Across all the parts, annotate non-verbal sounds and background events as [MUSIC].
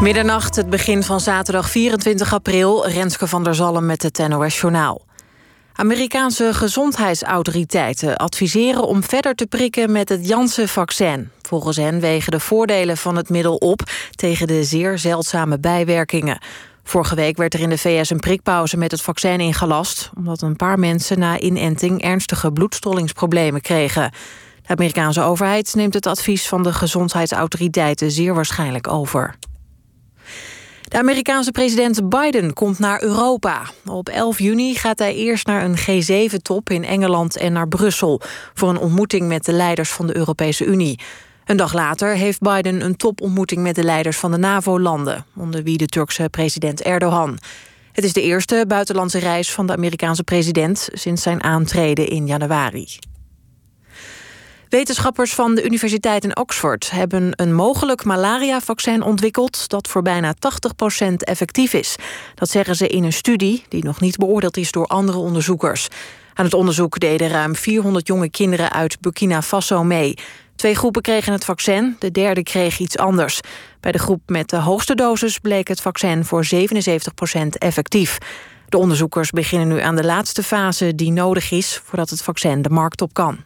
Middernacht, het begin van zaterdag 24 april. Renske van der Zalm met het NOS Journaal. Amerikaanse gezondheidsautoriteiten adviseren om verder te prikken met het Janssen-vaccin. Volgens hen wegen de voordelen van het middel op tegen de zeer zeldzame bijwerkingen. Vorige week werd er in de VS een prikpauze met het vaccin ingelast... omdat een paar mensen na inenting ernstige bloedstollingsproblemen kregen. De Amerikaanse overheid neemt het advies van de gezondheidsautoriteiten zeer waarschijnlijk over. De Amerikaanse president Biden komt naar Europa. Op 11 juni gaat hij eerst naar een G7-top in Engeland en naar Brussel... voor een ontmoeting met de leiders van de Europese Unie. Een dag later heeft Biden een topontmoeting met de leiders van de NAVO-landen... onder wie de Turkse president Erdogan. Het is de eerste buitenlandse reis van de Amerikaanse president... sinds zijn aantreden in januari. Wetenschappers van de Universiteit in Oxford hebben een mogelijk malaria-vaccin ontwikkeld dat voor bijna 80% effectief is. Dat zeggen ze in een studie die nog niet beoordeeld is door andere onderzoekers. Aan het onderzoek deden ruim 400 jonge kinderen uit Burkina Faso mee. Twee groepen kregen het vaccin, de derde kreeg iets anders. Bij de groep met de hoogste dosis bleek het vaccin voor 77% effectief. De onderzoekers beginnen nu aan de laatste fase die nodig is voordat het vaccin de markt op kan.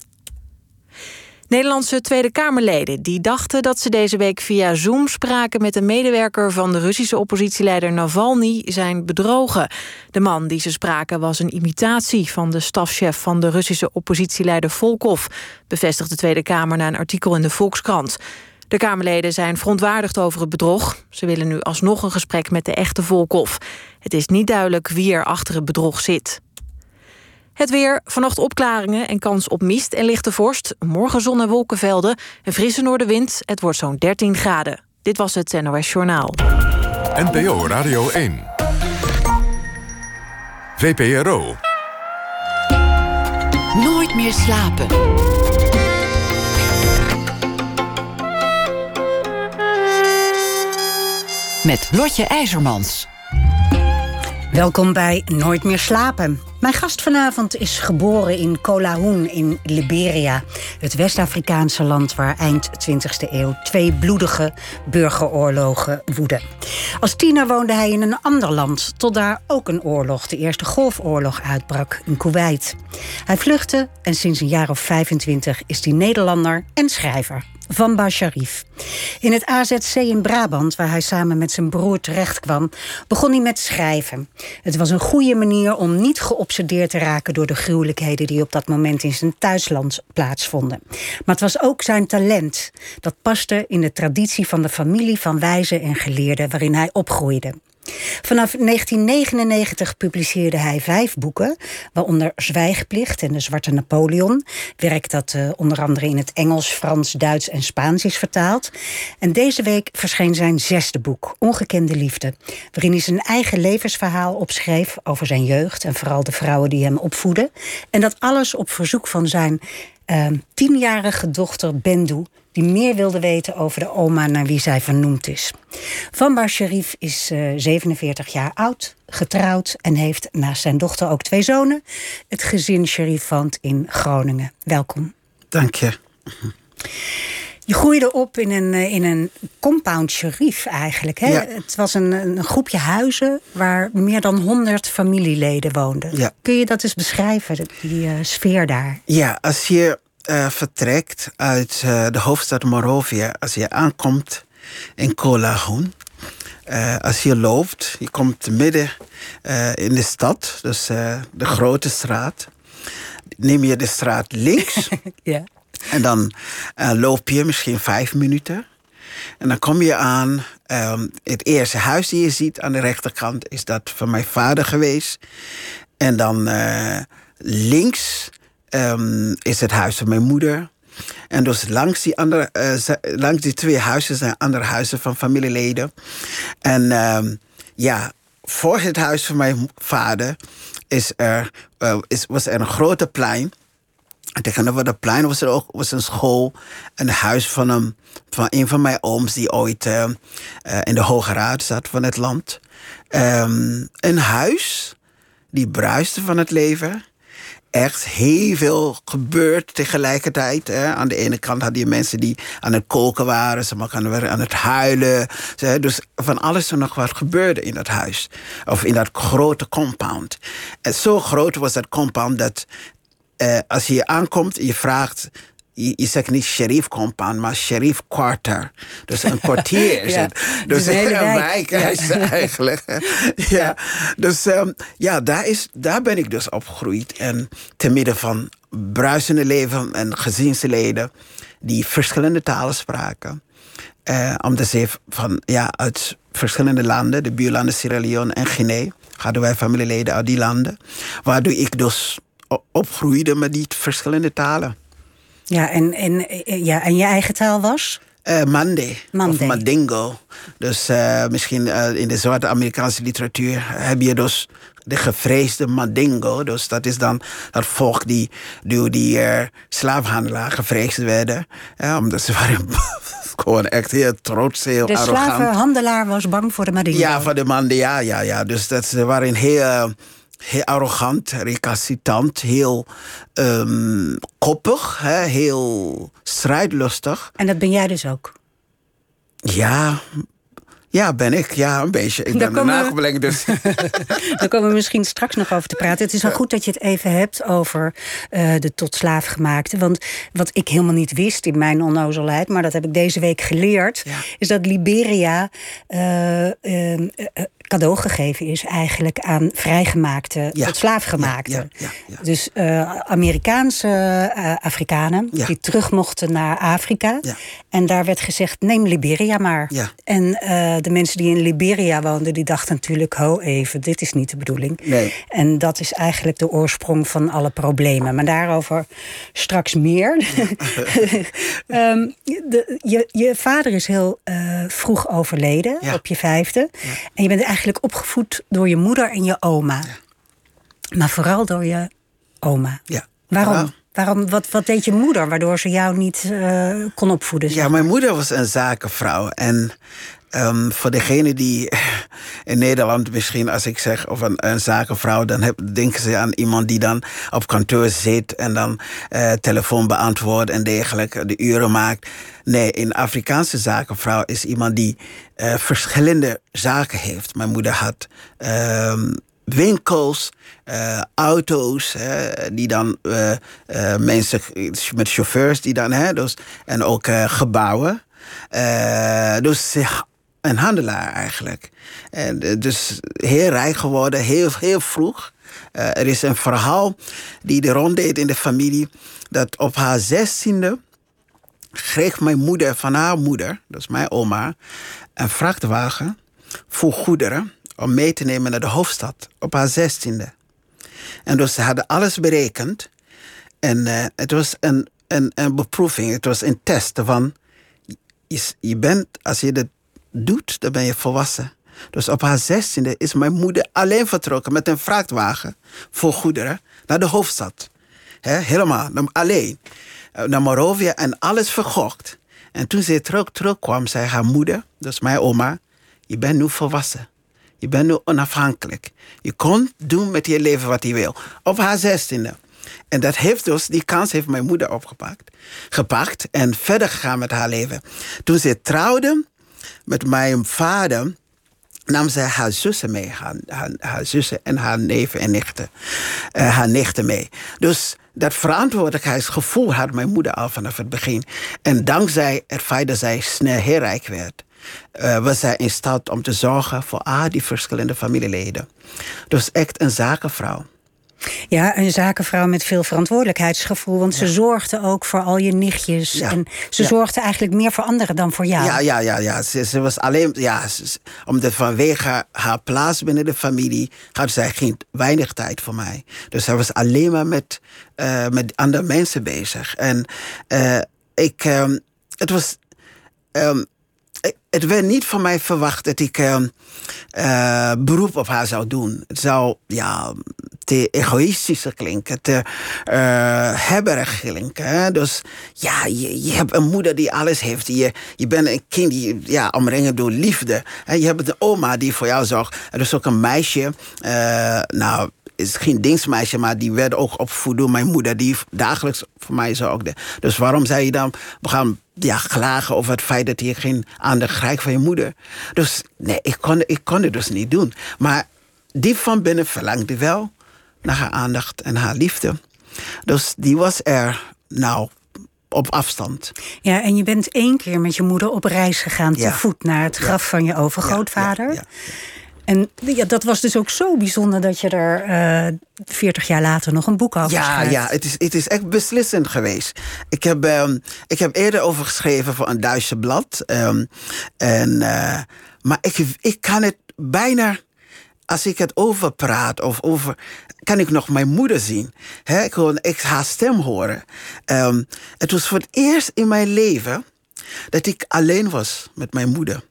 Nederlandse Tweede Kamerleden die dachten dat ze deze week via Zoom spraken met een medewerker van de Russische oppositieleider Navalny zijn bedrogen. De man die ze spraken was een imitatie van de stafchef van de Russische oppositieleider Volkov, bevestigt de Tweede Kamer na een artikel in de Volkskrant. De Kamerleden zijn verontwaardigd over het bedrog. Ze willen nu alsnog een gesprek met de echte Volkov. Het is niet duidelijk wie er achter het bedrog zit. Het weer, vannacht opklaringen en kans op mist en lichte vorst. Morgen zon en wolkenvelden, een frisse noordenwind. Het wordt zo'n 13 graden. Dit was het NOS Journaal. NPO Radio 1. VPRO. Nooit meer slapen. Met Lotje IJzermans. Welkom bij Nooit meer slapen. Mijn gast vanavond is geboren in Kolahoen in Liberia. Het West-Afrikaanse land waar eind 20e eeuw twee bloedige burgeroorlogen woedden. Als tiener woonde hij in een ander land, tot daar ook een oorlog, de Eerste Golfoorlog, uitbrak in Kuwait. Hij vluchtte en sinds een jaar of 25 is hij Nederlander en schrijver van Basharif. In het AZC in Brabant, waar hij samen met zijn broer terechtkwam, begon hij met schrijven. Het was een goede manier om niet geobsedeerd te raken door de gruwelijkheden die op dat moment in zijn thuisland plaatsvonden. Maar het was ook zijn talent. Dat paste in de traditie van de familie van wijzen en geleerden waarin hij opgroeide. Vanaf 1999 publiceerde hij vijf boeken, waaronder Zwijgplicht en De Zwarte Napoleon. Werk dat uh, onder andere in het Engels, Frans, Duits en Spaans is vertaald. En deze week verscheen zijn zesde boek, Ongekende Liefde, waarin hij zijn eigen levensverhaal opschreef over zijn jeugd en vooral de vrouwen die hem opvoeden. En dat alles op verzoek van zijn uh, tienjarige dochter Bendu, die meer wilde weten over de oma naar wie zij vernoemd is. Vanbar Sharif is uh, 47 jaar oud, getrouwd en heeft naast zijn dochter ook twee zonen. Het gezin Sharifant in Groningen. Welkom. Dank je. Je groeide op in een, in een compound Sharif eigenlijk. Hè? Ja. Het was een, een groepje huizen waar meer dan 100 familieleden woonden. Ja. Kun je dat eens beschrijven, die uh, sfeer daar? Ja, als je uh, vertrekt uit uh, de hoofdstad Monrovia, als je aankomt in Kolahoen. Uh, als je loopt, je komt midden in de stad, dus de grote straat. Neem je de straat links. [LAUGHS] ja. En dan loop je misschien vijf minuten. En dan kom je aan. Um, het eerste huis die je ziet aan de rechterkant is dat van mijn vader geweest. En dan links um, is het huis van mijn moeder. En dus langs die, andere, uh, langs die twee huizen zijn andere huizen van familieleden. En um, ja, voor het huis van mijn vader is er, uh, is, was er een grote plein. En tegenover dat plein was er ook was een school. Een huis van een, van van mijn ooms die ooit uh, in de Hoge Raad zat van het land. Um, een huis die bruiste van het leven. Echt heel veel gebeurd tegelijkertijd. Hè. Aan de ene kant had je mensen die aan het koken waren, ze waren aan het huilen. Dus van alles en nog wat gebeurde in dat huis. Of in dat grote compound. En zo groot was dat compound dat uh, als je hier aankomt en je vraagt je, zegt niet sheriff compound, maar sheriff quarter. Dus een kwartier is het. Dus een wijk is eigenlijk. [LAUGHS] ja. Dus um, ja, daar, is, daar ben ik dus opgegroeid. En te midden van bruisende leven en gezinsleden die verschillende talen spraken. Uh, omdat ze van, ja, uit verschillende landen, de buurlanden Sierra Leone en Guinea, hadden wij familieleden uit die landen. Waardoor ik dus opgroeide met die verschillende talen. Ja, en, en, eh, ja, en je eigen taal was? Uh, Mande, of Mandingo. Dus uh, misschien uh, in de zwarte Amerikaanse literatuur heb je dus de gevreesde Mandingo. Dus dat is dan dat volk die door die slaafhandelaar gevreesd werden. omdat ze [LAUGHS] waren gewoon echt heel trots, heel de arrogant. De slavenhandelaar was bang voor de Mandingo? Ja, voor de Mandingo, ja, ja, ja. Dus dat, ze waren heel heel arrogant, recalcitrant, heel um, koppig, hè, heel strijdlustig. En dat ben jij dus ook? Ja, ja, ben ik. Ja, een beetje. Ik [LAUGHS] ben een nagelbeleng, dus. [LAUGHS] Daar komen we misschien straks nog over te praten. Het is wel goed dat je het even hebt over uh, de tot slaaf gemaakte. Want wat ik helemaal niet wist in mijn onnozelheid... maar dat heb ik deze week geleerd... Ja. is dat Liberia uh, uh, cadeau gegeven is eigenlijk aan vrijgemaakte ja. tot slaafgemaakte. Ja, dus uh, Amerikaanse uh, Afrikanen die terug mochten naar Afrika. En daar werd gezegd, neem Liberia maar. En uh, de mensen die in Liberia woonden, die dachten natuurlijk... ho even, dit is niet de bedoeling. Nee. En dat is eigenlijk de oorsprong van alle problemen. Maar daarover straks meer. um, [LAUGHS] [LAUGHS] de, je, je vader is heel vroeg overleden, op je vijfde. En je bent eigenlijk opgevoed door je moeder en je oma. Maar vooral door je oma. Ja. Waarom? Waarom, wat, wat deed je moeder waardoor ze jou niet uh, kon opvoeden? Ja, mijn moeder was een zakenvrouw. En um, voor degene die [LAUGHS] in Nederland misschien, als ik zeg, of een, zakenvrouw, dan heb, denken ze aan iemand die dan op kantoor zit en dan uh, telefoon beantwoordt en dergelijke, de uren maakt. Nee, een Afrikaanse zakenvrouw is iemand die uh, verschillende zaken heeft. Mijn moeder had. Um, winkels, uh, auto's, die dan mensen met chauffeurs die dan, hè, dus, en ook gebouwen. dus een handelaar eigenlijk. En, dus heel rijk geworden, heel, heel vroeg. er is een verhaal die de rond deed in de familie, dat op haar zestiende kreeg mijn moeder van haar moeder, dat is mijn oma, een vrachtwagen voor goederen om mee te nemen naar de hoofdstad op haar zestiende. En dus ze hadden alles berekend. En uh, het was een, een, een beproeving, het was een test van... Je, bent, als je dat doet, dan ben je volwassen. Dus op haar zestiende is mijn moeder alleen vertrokken met een vrachtwagen voor goederen naar de hoofdstad. He, helemaal, alleen. Eh, naar Morovia en alles verkocht. En toen ze terug, terugkwam, zei haar moeder, dus mijn oma... je bent nu volwassen. Je bent nu onafhankelijk. Je kon doen met je leven wat je wil. Op haar zestiende. En dat heeft dus, die kans heeft mijn moeder opgepakt. Gepakt en verder gegaan met haar leven. Toen ze trouwde met mijn vader, nam ze haar zussen mee. Haar, zussen en haar neven en nichten. Uh, haar nichten mee. Dus dat verantwoordelijkheidsgevoel had mijn moeder al vanaf het begin. En dankzij het feit dat zij snel heel rijk werd, uh, was zij in staat om te zorgen voor al die verschillende familieleden. Dus echt een zakenvrouw. Ja, een zakenvrouw met veel verantwoordelijkheidsgevoel. Want ze zorgde ook voor al je nichtjes. En ze zorgde eigenlijk meer voor anderen dan voor jou. Ja, ja, ja. ja. Ze, ze was alleen. Ja, ze, omdat vanwege haar plaats binnen de familie. had zij geen weinig tijd voor mij. Dus zij was alleen maar met, uh, met andere mensen bezig. En uh, ik. Um, het was. Um, het werd niet van mij verwacht dat ik uh, beroep op haar zou doen. Het zou ja, te egoïstisch klinken, te uh, hebberig klinken. Dus ja, je, je, hebt een moeder die alles heeft. Je, je bent een kind die ja, omringen door liefde. En je hebt een oma die voor jou zorgt. Er is ook een meisje, nou is geen dienstmeisje, maar die werd ook opgevoed door mijn moeder. Die dagelijks voor mij zorgde. Dus waarom zei je dan, we gaan ja, klagen over het feit dat je geen aandacht krijgt van je moeder? Dus nee, ik kon, ik kon het dus niet doen. Maar diep van binnen verlangde wel naar haar aandacht en haar liefde. Dus die was er, nou, op afstand. Ja, en je bent één keer met je moeder op reis gegaan Ja. te voet naar het graf van je overgrootvader. Ja. En ja, dat was dus ook zo bijzonder dat je er veertig jaar later nog een boek over Ja, schrijft. ja het, is, het is echt beslissend geweest. Ik heb, ehm, ik heb eerder over geschreven voor een Duitse blad. ehm, en, eh, maar ik, ik kan het bijna, als ik het over praat of over. kan ik nog mijn moeder zien. Hè, gewoon, ik haar stem horen. Ehm, het was voor het eerst in mijn leven dat ik alleen was met mijn moeder.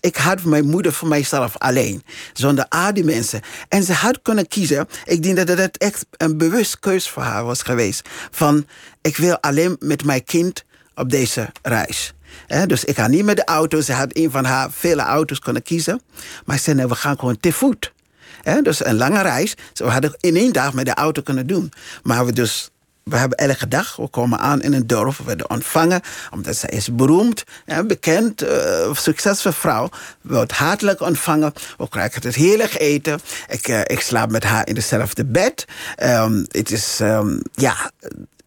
Ik had mijn moeder voor mijzelf alleen, zonder al die mensen. En ze had kunnen kiezen. Ik denk dat het echt een bewust keus voor haar was geweest. Van, ik wil alleen met mijn kind op deze reis. Dus ik ga niet met de auto. Ze had een van haar vele auto's kunnen kiezen. Maar ze zei, nee, we gaan gewoon te voet. Dus een lange reis. We hadden in één dag met de auto kunnen doen. Maar we dus we hebben elke dag, we komen aan in een dorp, we werden ontvangen, omdat zij is beroemd, en bekend, eh, succesvolle vrouw. Wordt hartelijk ontvangen, we krijgen het heerlijk eten. Ik, eh, ik slaap met haar in hetzelfde bed. Ehm, het is, ehm, ja,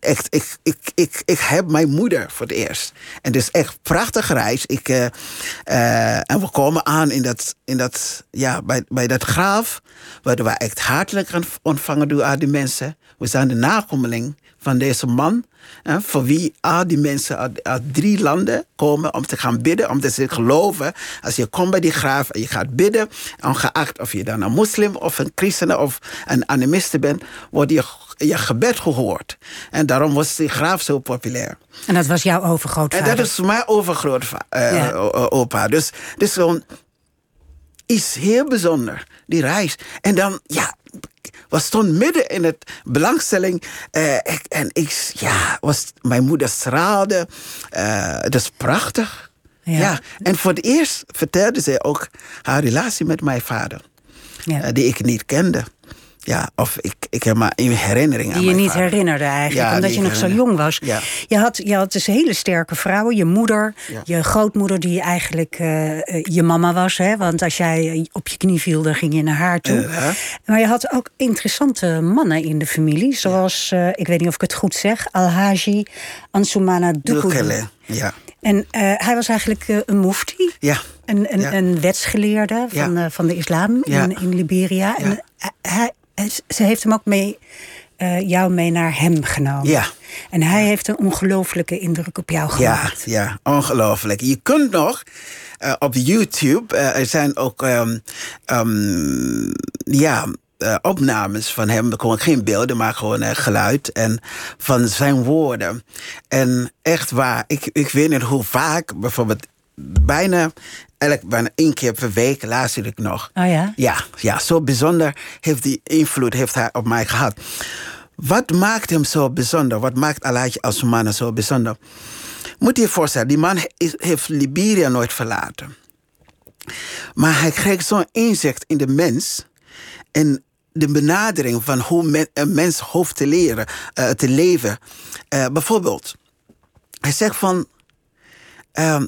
echt, ik, ik, ik, ik heb mijn moeder voor het eerst. En is echt prachtige reis. Ik, eh, en we komen aan in dat, in dat, ja, bij, bij dat graaf. Werden we echt hartelijk ontvangen door die mensen. We zijn de nakomeling van deze man. Hè, voor wie al die mensen uit, uit drie landen komen om te gaan bidden. Omdat ze geloven. Als je komt bij die graaf en je gaat bidden. Ongeacht of je dan een moslim of een christen of een animiste bent. Wordt je, je gebed gehoord. En daarom was die graaf zo populair. En dat was jouw En overgrootvader. dat is mijn overgrootopa. Ja. opa. Dus, dus zo'n is heel bijzonder, die reis. En dan, ja, we stonden midden in het belangstelling. eh, ik- en ik, ja, was, mijn moeder straalde. Eh, het is prachtig. Ja. Ja. En voor het eerst vertelde ze ook haar relatie met mijn vader. Ja. eh, die ik niet kende. Ja, of ik, ik heb maar een herinnering aan Die je niet vader. herinnerde eigenlijk, Ja, omdat je nog zo jong was. Ja. Je, had, je had dus hele sterke vrouwen. Je moeder, Ja. je grootmoeder die eigenlijk eh, eh, je mama was. Hè? Want als jij op je knie viel, dan ging je naar haar toe. Inderdaad. Maar je had ook interessante mannen in de familie. Zoals, eh, ik weet niet of ik het goed zeg, Alhaji Ansumana. Dukele, Ja. En hij was eigenlijk een mufti. Ja. Een, een, Ja. een wetsgeleerde van, Ja. van de islam in, in Liberia. Ja. En hij- ze heeft hem ook mee, eh, jou mee naar hem genomen. Ja. En hij heeft een ongelooflijke indruk op jou Ja, gemaakt. ja, ongelooflijk. Je kunt nog eh, op YouTube, eh, er zijn ook ehm, ehm, ja, opnames van hem. Gewoon geen beelden, maar gewoon geluid. En van zijn woorden. En echt waar, ik, ik weet niet hoe vaak, bijvoorbeeld bijna, elk, bijna één keer per week luister ik nog. Oh ja? Ja, ja, zo bijzonder heeft die invloed heeft hij op mij gehad. Wat maakt hem zo bijzonder? Wat maakt Alhaji Assoumana zo bijzonder? Moet je je voorstellen, die man is- heeft Liberia nooit verlaten. Maar hij kreeg zo'n inzicht in de mens. En de benadering van hoe men, een mens hoeft te leren, eh, te leven. Eh, bijvoorbeeld, hij zegt van... ehm,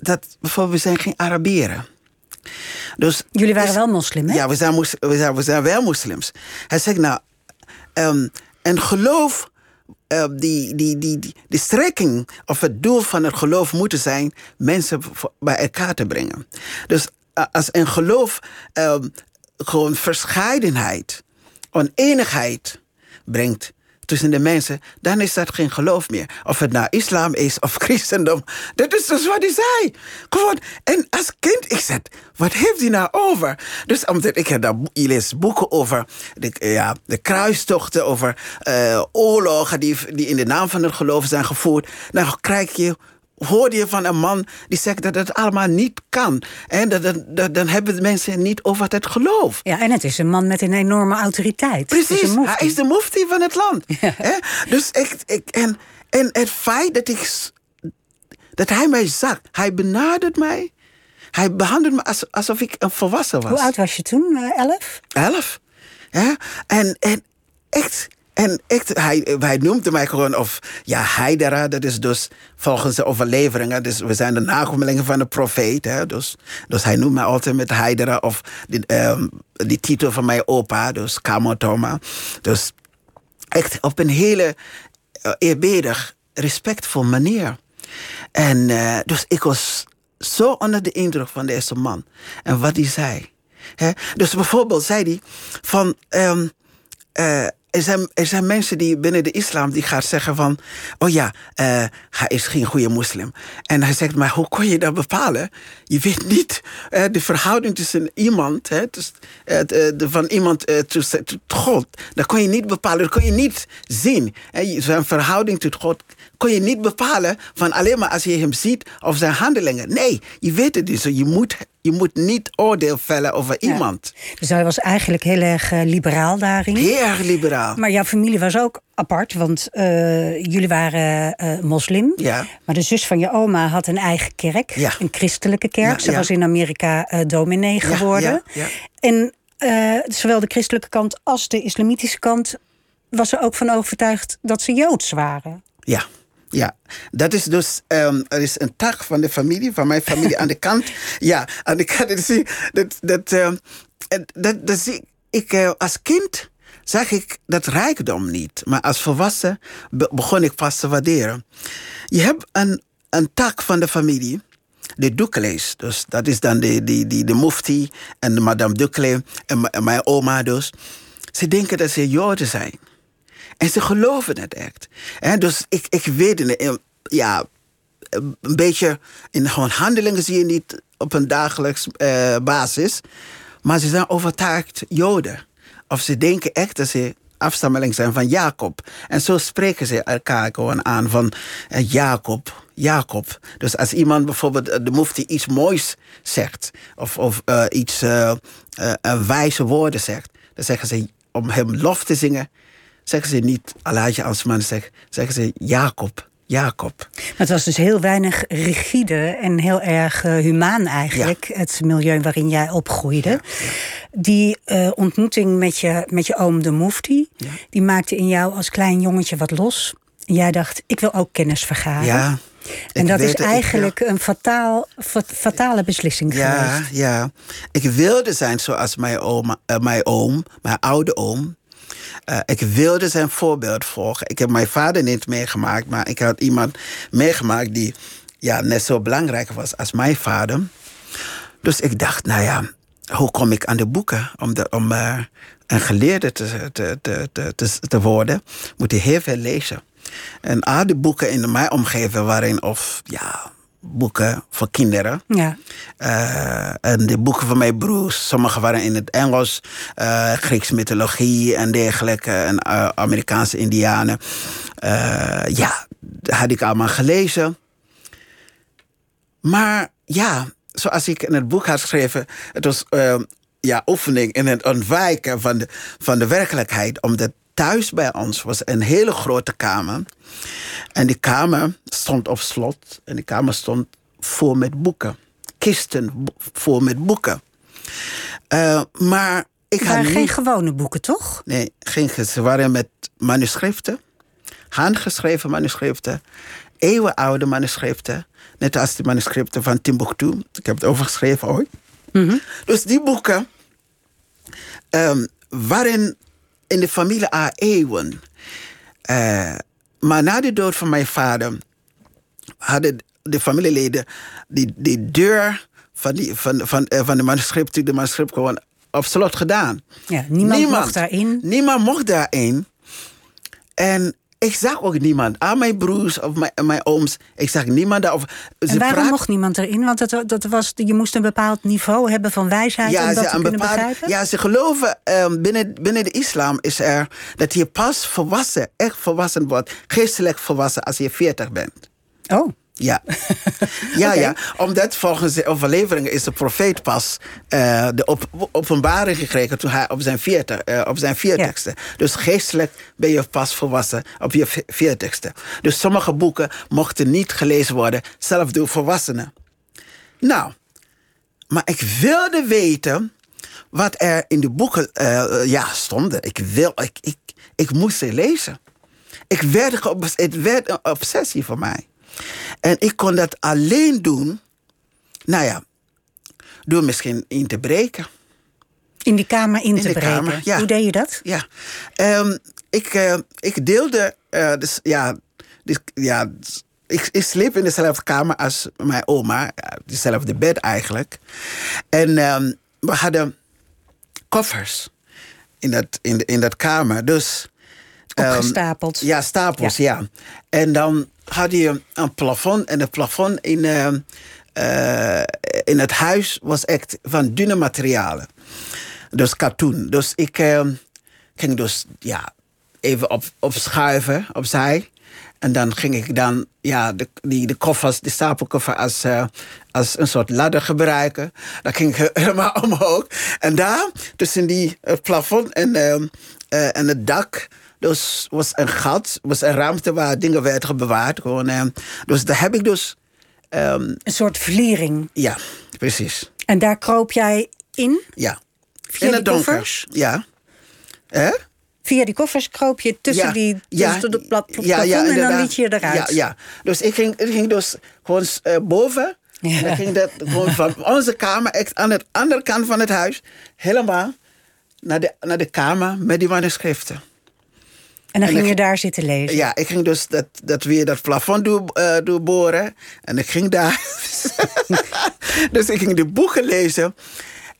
dat bijvoorbeeld, we zijn geen Arabieren. Dus Jullie waren wel moslim, hè? ja, we zijn, we zijn, we zijn wel moslims. Hij zegt nou, ehm, en geloof, eh, die, die, die, die, de strekking of het doel van het geloof moet zijn mensen bij elkaar te brengen. Dus eh, als een geloof ehm, gewoon verscheidenheid, oneenigheid brengt tussen de mensen, dan is dat geen geloof meer. Of het nou islam is of [LAUGHS] christendom. Dat is dus wat hij zei. Gewoon. En als kind, ik zei, wat heeft hij nou over? Dus omdat ik heb daar, je leest boeken over de, ja, de kruistochten, over eh, oorlogen die, die in de naam van het geloof zijn gevoerd. Dan krijg je hoorde je van een man die zegt dat het allemaal niet kan. En dat, dat, dat- dan hebben de mensen niet over het geloof. Ja, en het is een man met een enorme autoriteit. Is Precies, hij is de mufti van het land. Hè? Dus ik, ik, en, en het feit dat, ik, dat hij mij zag, hij benadert mij. Hij behandelt me als, alsof ik een volwassen was. Hoe oud was je toen? Eh, elf? Elf. Ja? En, en echt, en echt, hij, hij noemde mij gewoon of ja, Haidara, dat is dus volgens de overleveringen, dus we zijn de nakomelingen van de profeet. Hè, dus, dus hij noemt mij altijd met Haidara of die, ehm, die titel van mijn opa, dus Kamotoma. Dus echt op een hele uh, eerbiedig, respectvol manier. En uh, dus ik was zo onder de indruk van deze man en wat hij zei. Hè? Dus bijvoorbeeld zei hij van. Um, er zijn, er zijn mensen die binnen de islam die gaan zeggen van... oh ja, uh, hij is geen goede moslim. En hij zegt, maar hoe kon je dat bepalen? Je weet niet uh, de verhouding tussen iemand... Hè, dus, de, de, van iemand tot God. Dat kon je niet bepalen, dat kon je niet zien. Hè, zijn verhouding tot God kon je niet bepalen... van alleen maar als je hem ziet of zijn handelingen. Nee, je weet het dus. Je moet je moet niet oordeel vellen over ja. iemand. Dus hij was eigenlijk heel erg uh, liberaal daarin. Heel erg liberaal. Maar jouw familie was ook apart, want uh, jullie waren uh, moslim. Ja. Maar de zus van je oma had een eigen kerk, ja. een christelijke kerk. Ze was in Amerika dominee geworden. En zowel de christelijke kant als de islamitische kant was er ook van overtuigd dat ze joods waren. Ja. Ja, dat is dus, um, er is een tak van de familie, van mijn familie aan de [LAUGHS] kant. Ja, aan de kant. Dat, zie, dat, dat, uh, dat, dat zie ik, uh, als kind zag ik dat rijkdom niet. Maar als volwassen begon ik pas te waarderen. Je hebt een, een tak van de familie, de Duklees. Dus dat is dan de, de, de, de mufti en de madame Dukle en, en mijn oma dus. Ze denken dat ze Joden zijn. En ze geloven het echt. En dus ik, ik weet het. Ja, een beetje in gewoon handelingen zie je niet op een dagelijks uh, basis. Maar ze zijn overtuigd Joden. Of ze denken echt dat ze afstammeling zijn van Jacob. En zo spreken ze elkaar gewoon aan van uh, Jacob, Jacob. Dus als iemand bijvoorbeeld de mufti iets moois zegt... of, of uh, iets wijze woorden zegt... dan zeggen ze om hem lof te zingen zeggen ze niet Alaatje Asman, zeg, zeggen ze Jacob. Jacob. Maar het was dus heel weinig rigide en heel erg uh, humaan eigenlijk, ja. het milieu waarin jij opgroeide. Ja, ja. Die uh, ontmoeting met je, met je oom de Mufti, die maakte in jou als klein jongetje wat los. En jij dacht, ik wil ook kennis vergaren. Ja. En dat is eigenlijk een fataal, fatale beslissing ja, geweest. Ja, ik wilde zijn zoals mijn, oma, uh, mijn oom, mijn oude oom. Uh, ik wilde zijn voorbeeld volgen. Ik heb mijn vader niet meegemaakt, maar ik had iemand meegemaakt die ja, net zo belangrijk was als mijn vader. Dus ik dacht, nou ja, hoe kom ik aan de boeken? Om, om uh, een geleerde te, te, te, te, te worden, moet je heel veel lezen. En al die boeken in mijn omgeving waarin of ja, boeken voor kinderen. Ja. Uh, en de boeken van mijn broers, sommige waren in het Engels, uh, Grieks mythologie en dergelijke, en uh, Amerikaanse Indianen. ja, dat had ik allemaal gelezen. Maar ja, zoals ik in het boek had geschreven, het was ja, oefening in het ontwijken van de, van de werkelijkheid, omdat thuis bij ons was een hele grote kamer. En die kamer stond op slot. En die kamer stond vol met boeken. Kisten vol met boeken. Uh, maar ik had geen niet... gewone boeken, toch? Nee, geen, ze waren met manuscripten. Handgeschreven manuscripten. Eeuwenoude manuscripten. Net als de manuscripten van Timbuktu. Ik heb het overgeschreven ooit. Mm -hmm. Dus die boeken um, waren in de familie A eeuwen. Uh, maar na de dood van mijn vader hadden de familieleden die, die deur van, die, van, van, uh, van de manuscript, de manuscript gewoon op slot gedaan. Ja, niemand, niemand mocht daarin. Niemand mocht daarin. En ik zag ook niemand. Aan mijn broers of mijn, mijn ooms. Ik zag niemand daar. Of, en waarom praat... mocht niemand erin? Want dat, dat was, je moest een bepaald niveau hebben van wijsheid ja, om dat ze, te kunnen bepaald, begrijpen? Ja, ze geloven um, binnen, binnen de islam is er dat je pas volwassen, echt volwassen wordt, geestelijk volwassen als je 40 bent. Oh. Ja, [LAUGHS] ja, okay. ja. Omdat volgens de overleveringen is de profeet pas uh, de op, openbaring gekregen toen hij op zijn, 40, uh, op zijn 40ste. Ja. Dus geestelijk ben je pas volwassen op je 40ste. Dus sommige boeken mochten niet gelezen worden, zelfs door volwassenen. Nou, maar ik wilde weten wat er in de boeken uh, ja, stonden. Ik, wil, ik, ik, ik moest ze lezen. Ik werd, het werd een obsessie voor mij. En ik kon dat alleen doen, nou ja, door misschien in te breken. In die kamer in, te breken? ja. Hoe deed je dat? Ja, um, ik, uh, ik deelde, uh, dus, ja, dus, ja ik, ik sliep in dezelfde kamer als mijn oma, dezelfde bed eigenlijk. En um, we hadden koffers in dat, in, in dat kamer. Dus, um, Opgestapeld. Ja, stapels, ja. ja. En dan had je een plafond. En het plafond in, uh, uh, in het huis was echt van dunne materialen. Dus katoen. Dus ik uh, ging dus ja, even op, opschuiven opzij. En dan ging ik dan ja, de, die, de koffers, de stapelkoffer als, als een soort ladder gebruiken. Dan ging helemaal [LAUGHS] omhoog. En daar, tussen die, plafond en, en het dak... Dus was een gat, was een ruimte waar dingen werden bewaard. Gewoon, dus daar heb ik dus... Um, een soort vliering. Ja, precies. En daar kroop jij in? Ja. Via in het donker. Koffers? Ja. Hè? Via die koffers kroop je tussen die tussen ja, de plat, ja, ja, en dan liet je eruit. Ja, ja. dus ik ging, ik ging dus gewoon uh, boven. En dan ging dat gewoon van [LAUGHS] onze kamer, echt aan de andere kant van het huis, helemaal naar de, naar de kamer met die manuscripten. En dan ging je daar zitten lezen? Ja, ik ging dus dat, dat weer dat plafond door, uh, doorboren. En ik ging daar. [LAUGHS] dus ik ging de boeken lezen.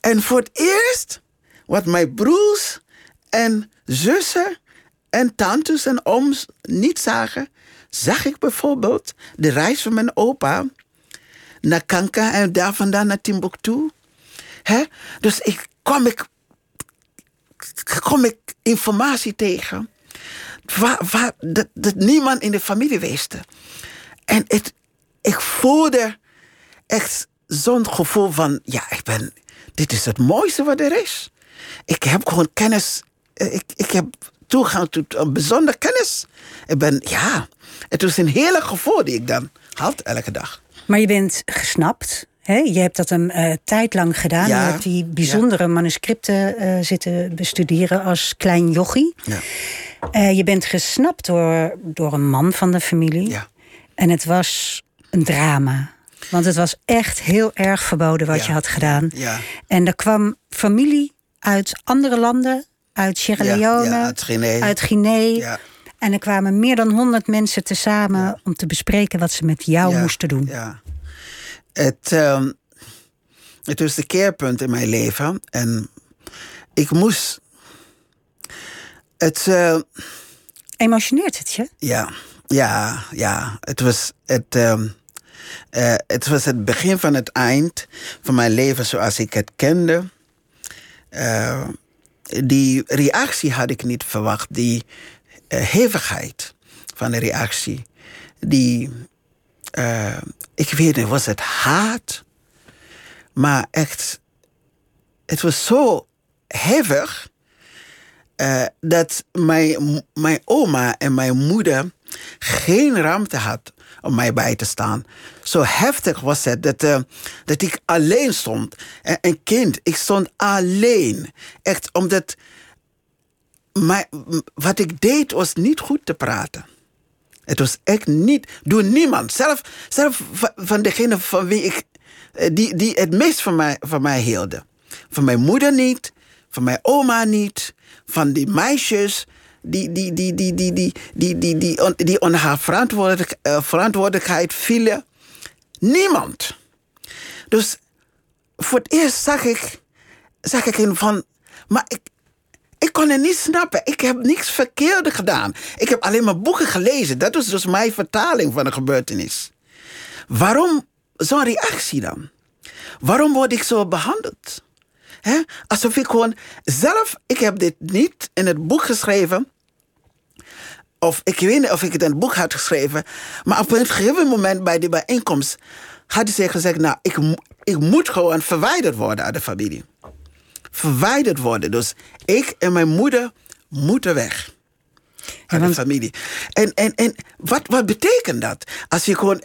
En voor het eerst, wat mijn broers en zussen en tantes en ooms niet zagen, zag ik bijvoorbeeld de reis van mijn opa naar Kanka en daar vandaan naar Timbuktu. He? Dus ik kwam ik, kwam ik informatie tegen waar, waar, dat, dat niemand in de familie wist. En het, ik voelde echt zo'n gevoel van, ja, ik ben, dit is het mooiste wat er is. Ik heb gewoon kennis eh, ik, ik heb toegang tot een bijzonder kennis. Ik ben, ja, het was een hele gevoel die ik dan had elke dag. Maar je bent gesnapt. Hè? Je hebt dat een uh, tijd lang gedaan. Ja. Je hebt die bijzondere manuscripten uh, zitten bestuderen als klein jochie. Ja. Uh, je bent gesnapt door, door een man van de familie. Ja. En het was een drama. Want het was echt heel erg verboden wat je had gedaan. Ja. En er kwam familie uit andere landen uit Sierra Leone, uit Guinea. Uit Guinea. En er kwamen meer dan honderd mensen tezamen om te bespreken wat ze met jou moesten doen. Ja. Het, uh, het was de keerpunt in mijn leven. En ik moest. Het. Uh, Emotioneert het je? Ja, ja, ja. Het was het. Uh, uh, het was het begin van het eind van mijn leven zoals ik het kende. Uh, die reactie had ik niet verwacht. Die uh, hevigheid van de reactie. Die, ik weet niet, was het haat? Maar echt, het was zo hevig. Uh, dat mijn, mijn oma en mijn moeder geen ruimte had om mij bij te staan. Zo heftig was het dat, uh, dat ik alleen stond. En, een kind, ik stond alleen. Echt omdat maar wat ik deed was niet goed te praten. Het was echt niet door niemand. Zelf, zelf van degene van wie ik, eh, die, die het meest van mij, van mij hielden. Van mijn moeder niet, van mijn oma niet, van die meisjes die, die, die, die, die, die, die, die, die, onder haar verantwoordelijk, uh, verantwoordelijkheid vielen. Niemand. Dus voor het eerst zag ik, zag ik in van, maar ik, ik kon het niet snappen. Ik heb niks verkeerd gedaan. Ik heb alleen maar boeken gelezen. Dat was dus mijn vertaling van de gebeurtenis. Waarom zo'n reactie dan? Waarom word ik zo behandeld? He? Alsof ik gewoon zelf, ik heb dit niet in het boek geschreven. Of ik weet niet of ik het in het boek had geschreven. Maar op een gegeven moment bij die bijeenkomst hadden ze gezegd: Nou, ik, ik moet gewoon verwijderd worden uit de familie. Verwijderd worden. Dus ik en mijn moeder moeten weg. Uit de familie. En, en, en wat, wat betekent dat? Als je gewoon.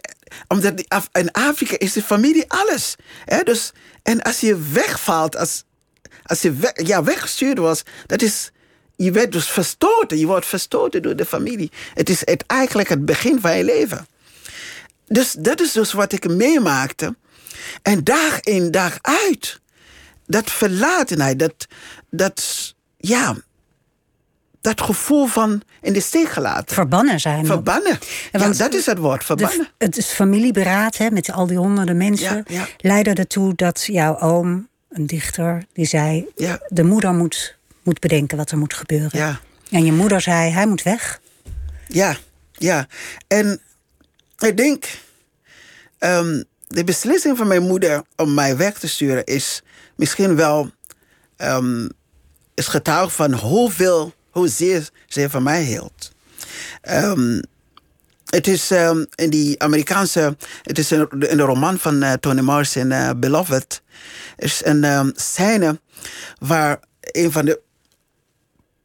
Omdat in Afrika is de familie alles. Hè? Dus, en als je wegvalt als als je ja, weggestuurd was, dat is. Je werd dus verstoten. Je wordt verstoten door de familie. Het is het, eigenlijk het begin van je leven. Dus dat is dus wat ik meemaakte. En dag in, dag uit. Dat verlatenheid, dat, dat, ja, dat gevoel van in de steek gelaten. Verbannen zijn. Verbannen. Ja, want dat is het woord, De, verbannen. het is familieberaad hè, met al die honderden mensen. Ja, ja. Leidde ertoe dat jouw oom, een dichter, die zei: de moeder moet, moet bedenken wat er moet gebeuren. Ja. En je moeder zei: hij moet weg. Ja, ja. En ik denk, ehm, de beslissing van mijn moeder om mij weg te sturen is misschien wel ehm, is getuige van hoeveel, hoezeer ze van mij hield. Ehm, het is ehm, in die Amerikaanse, het is in, de roman van eh, Toni Morrison, eh, Beloved, is een ehm, scène waar een van de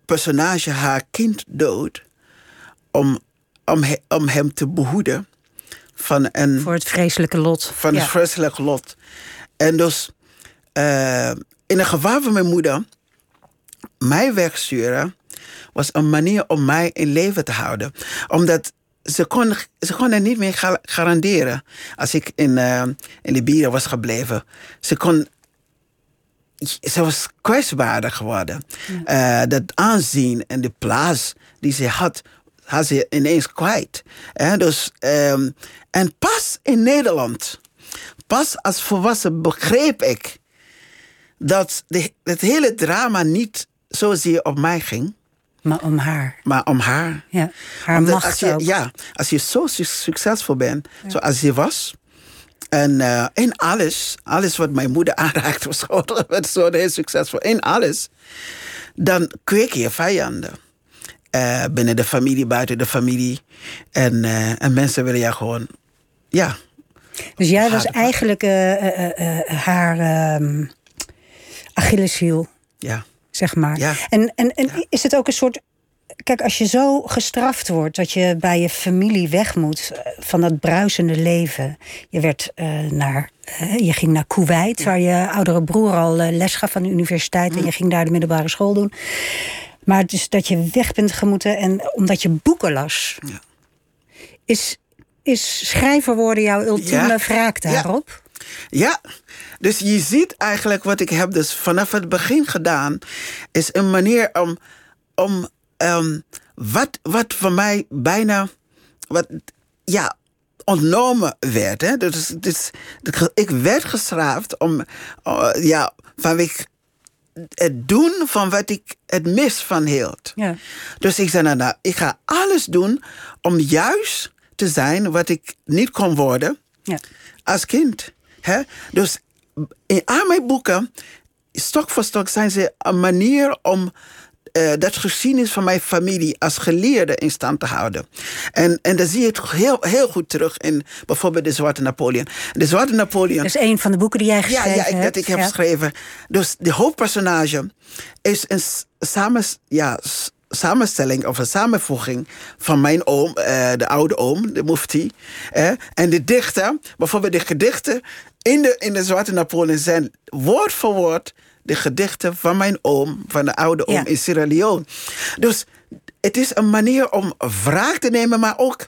personages haar kind doodt om, om, he- om hem te behoeden van een Voor het vreselijke lot. van Ja. het vreselijk lot. En dus eh, in het geval van mijn moeder, mij wegsturen, was een manier om mij in leven te houden. Omdat ze kon, ze kon het niet meer ga- garanderen als ik in, eh in Libië was gebleven. Ze kon ze was kwetsbaarder geworden. Eh, dat aanzien en de plaats die ze had, had ze ineens kwijt. Eh, dus, ehm, en pas in Nederland, pas als volwassen begreep ik dat de, het hele drama niet zozeer op mij ging, Maar om haar. maar om haar. Ja. Haar Omdat macht als je, ook. Ja, als je zo su- succesvol bent, zoals je was. En eh, in alles, alles wat mijn moeder [LAUGHS] aanraakte, was gewoon [LAUGHS] zo heel succesvol. In alles. Dan kweek je vijanden. Eh, binnen de familie, buiten de familie. En, eh, en mensen willen je gewoon, ja. Dus jij was eigenlijk haar ehm Achilleshiel, ja. Zeg maar. Ja. En, en, en is het ook een soort. Kijk, als je zo gestraft wordt dat je bij je familie weg moet eh, van dat bruisende leven. Je, werd, eh, naar, eh, je ging naar Kuwait, waar je oudere broer al les gaf aan de universiteit. En je ging daar de middelbare school doen. Maar dus dat je weg bent gemoeten en omdat je boeken las. Is, is schrijver worden jouw ultieme wraak Ja. daarop? Ja, dus je ziet eigenlijk wat ik heb dus vanaf het begin gedaan, is een manier om, om ehm, wat, wat voor mij bijna wat, ja, ontnomen werd. Hè? Dus, dus, ik werd gestraft om, eh, ja, vanwege het doen van wat ik het mis van hield. Ja. Dus ik zei, nou, nou, ik ga alles doen om juist te zijn wat ik niet kon worden Ja. als kind. Hè? Dus in al mijn boeken, stok voor stok, zijn ze een manier om eh, dat geschiedenis van mijn familie als geleerde in stand te houden. En, en dan zie je het heel, heel goed terug in bijvoorbeeld de Zwarte Napoleon. De Zwarte Napoleon. Dat is een van de boeken die jij Ja, geschreven ja ik, dat hebt. ik heb Ja. geschreven. Dus de hoofdpersonage is een samen, ja, samenstelling of een samenvoeging van mijn oom, eh, de oude oom, de mufti. eh, en de dichter, bijvoorbeeld de gedichten in de, in de Zwarte Napoleon zijn woord voor woord de gedichten van mijn oom, van de oude oom Ja. in Sierra Leone. Dus het is een manier om wraak te nemen, maar ook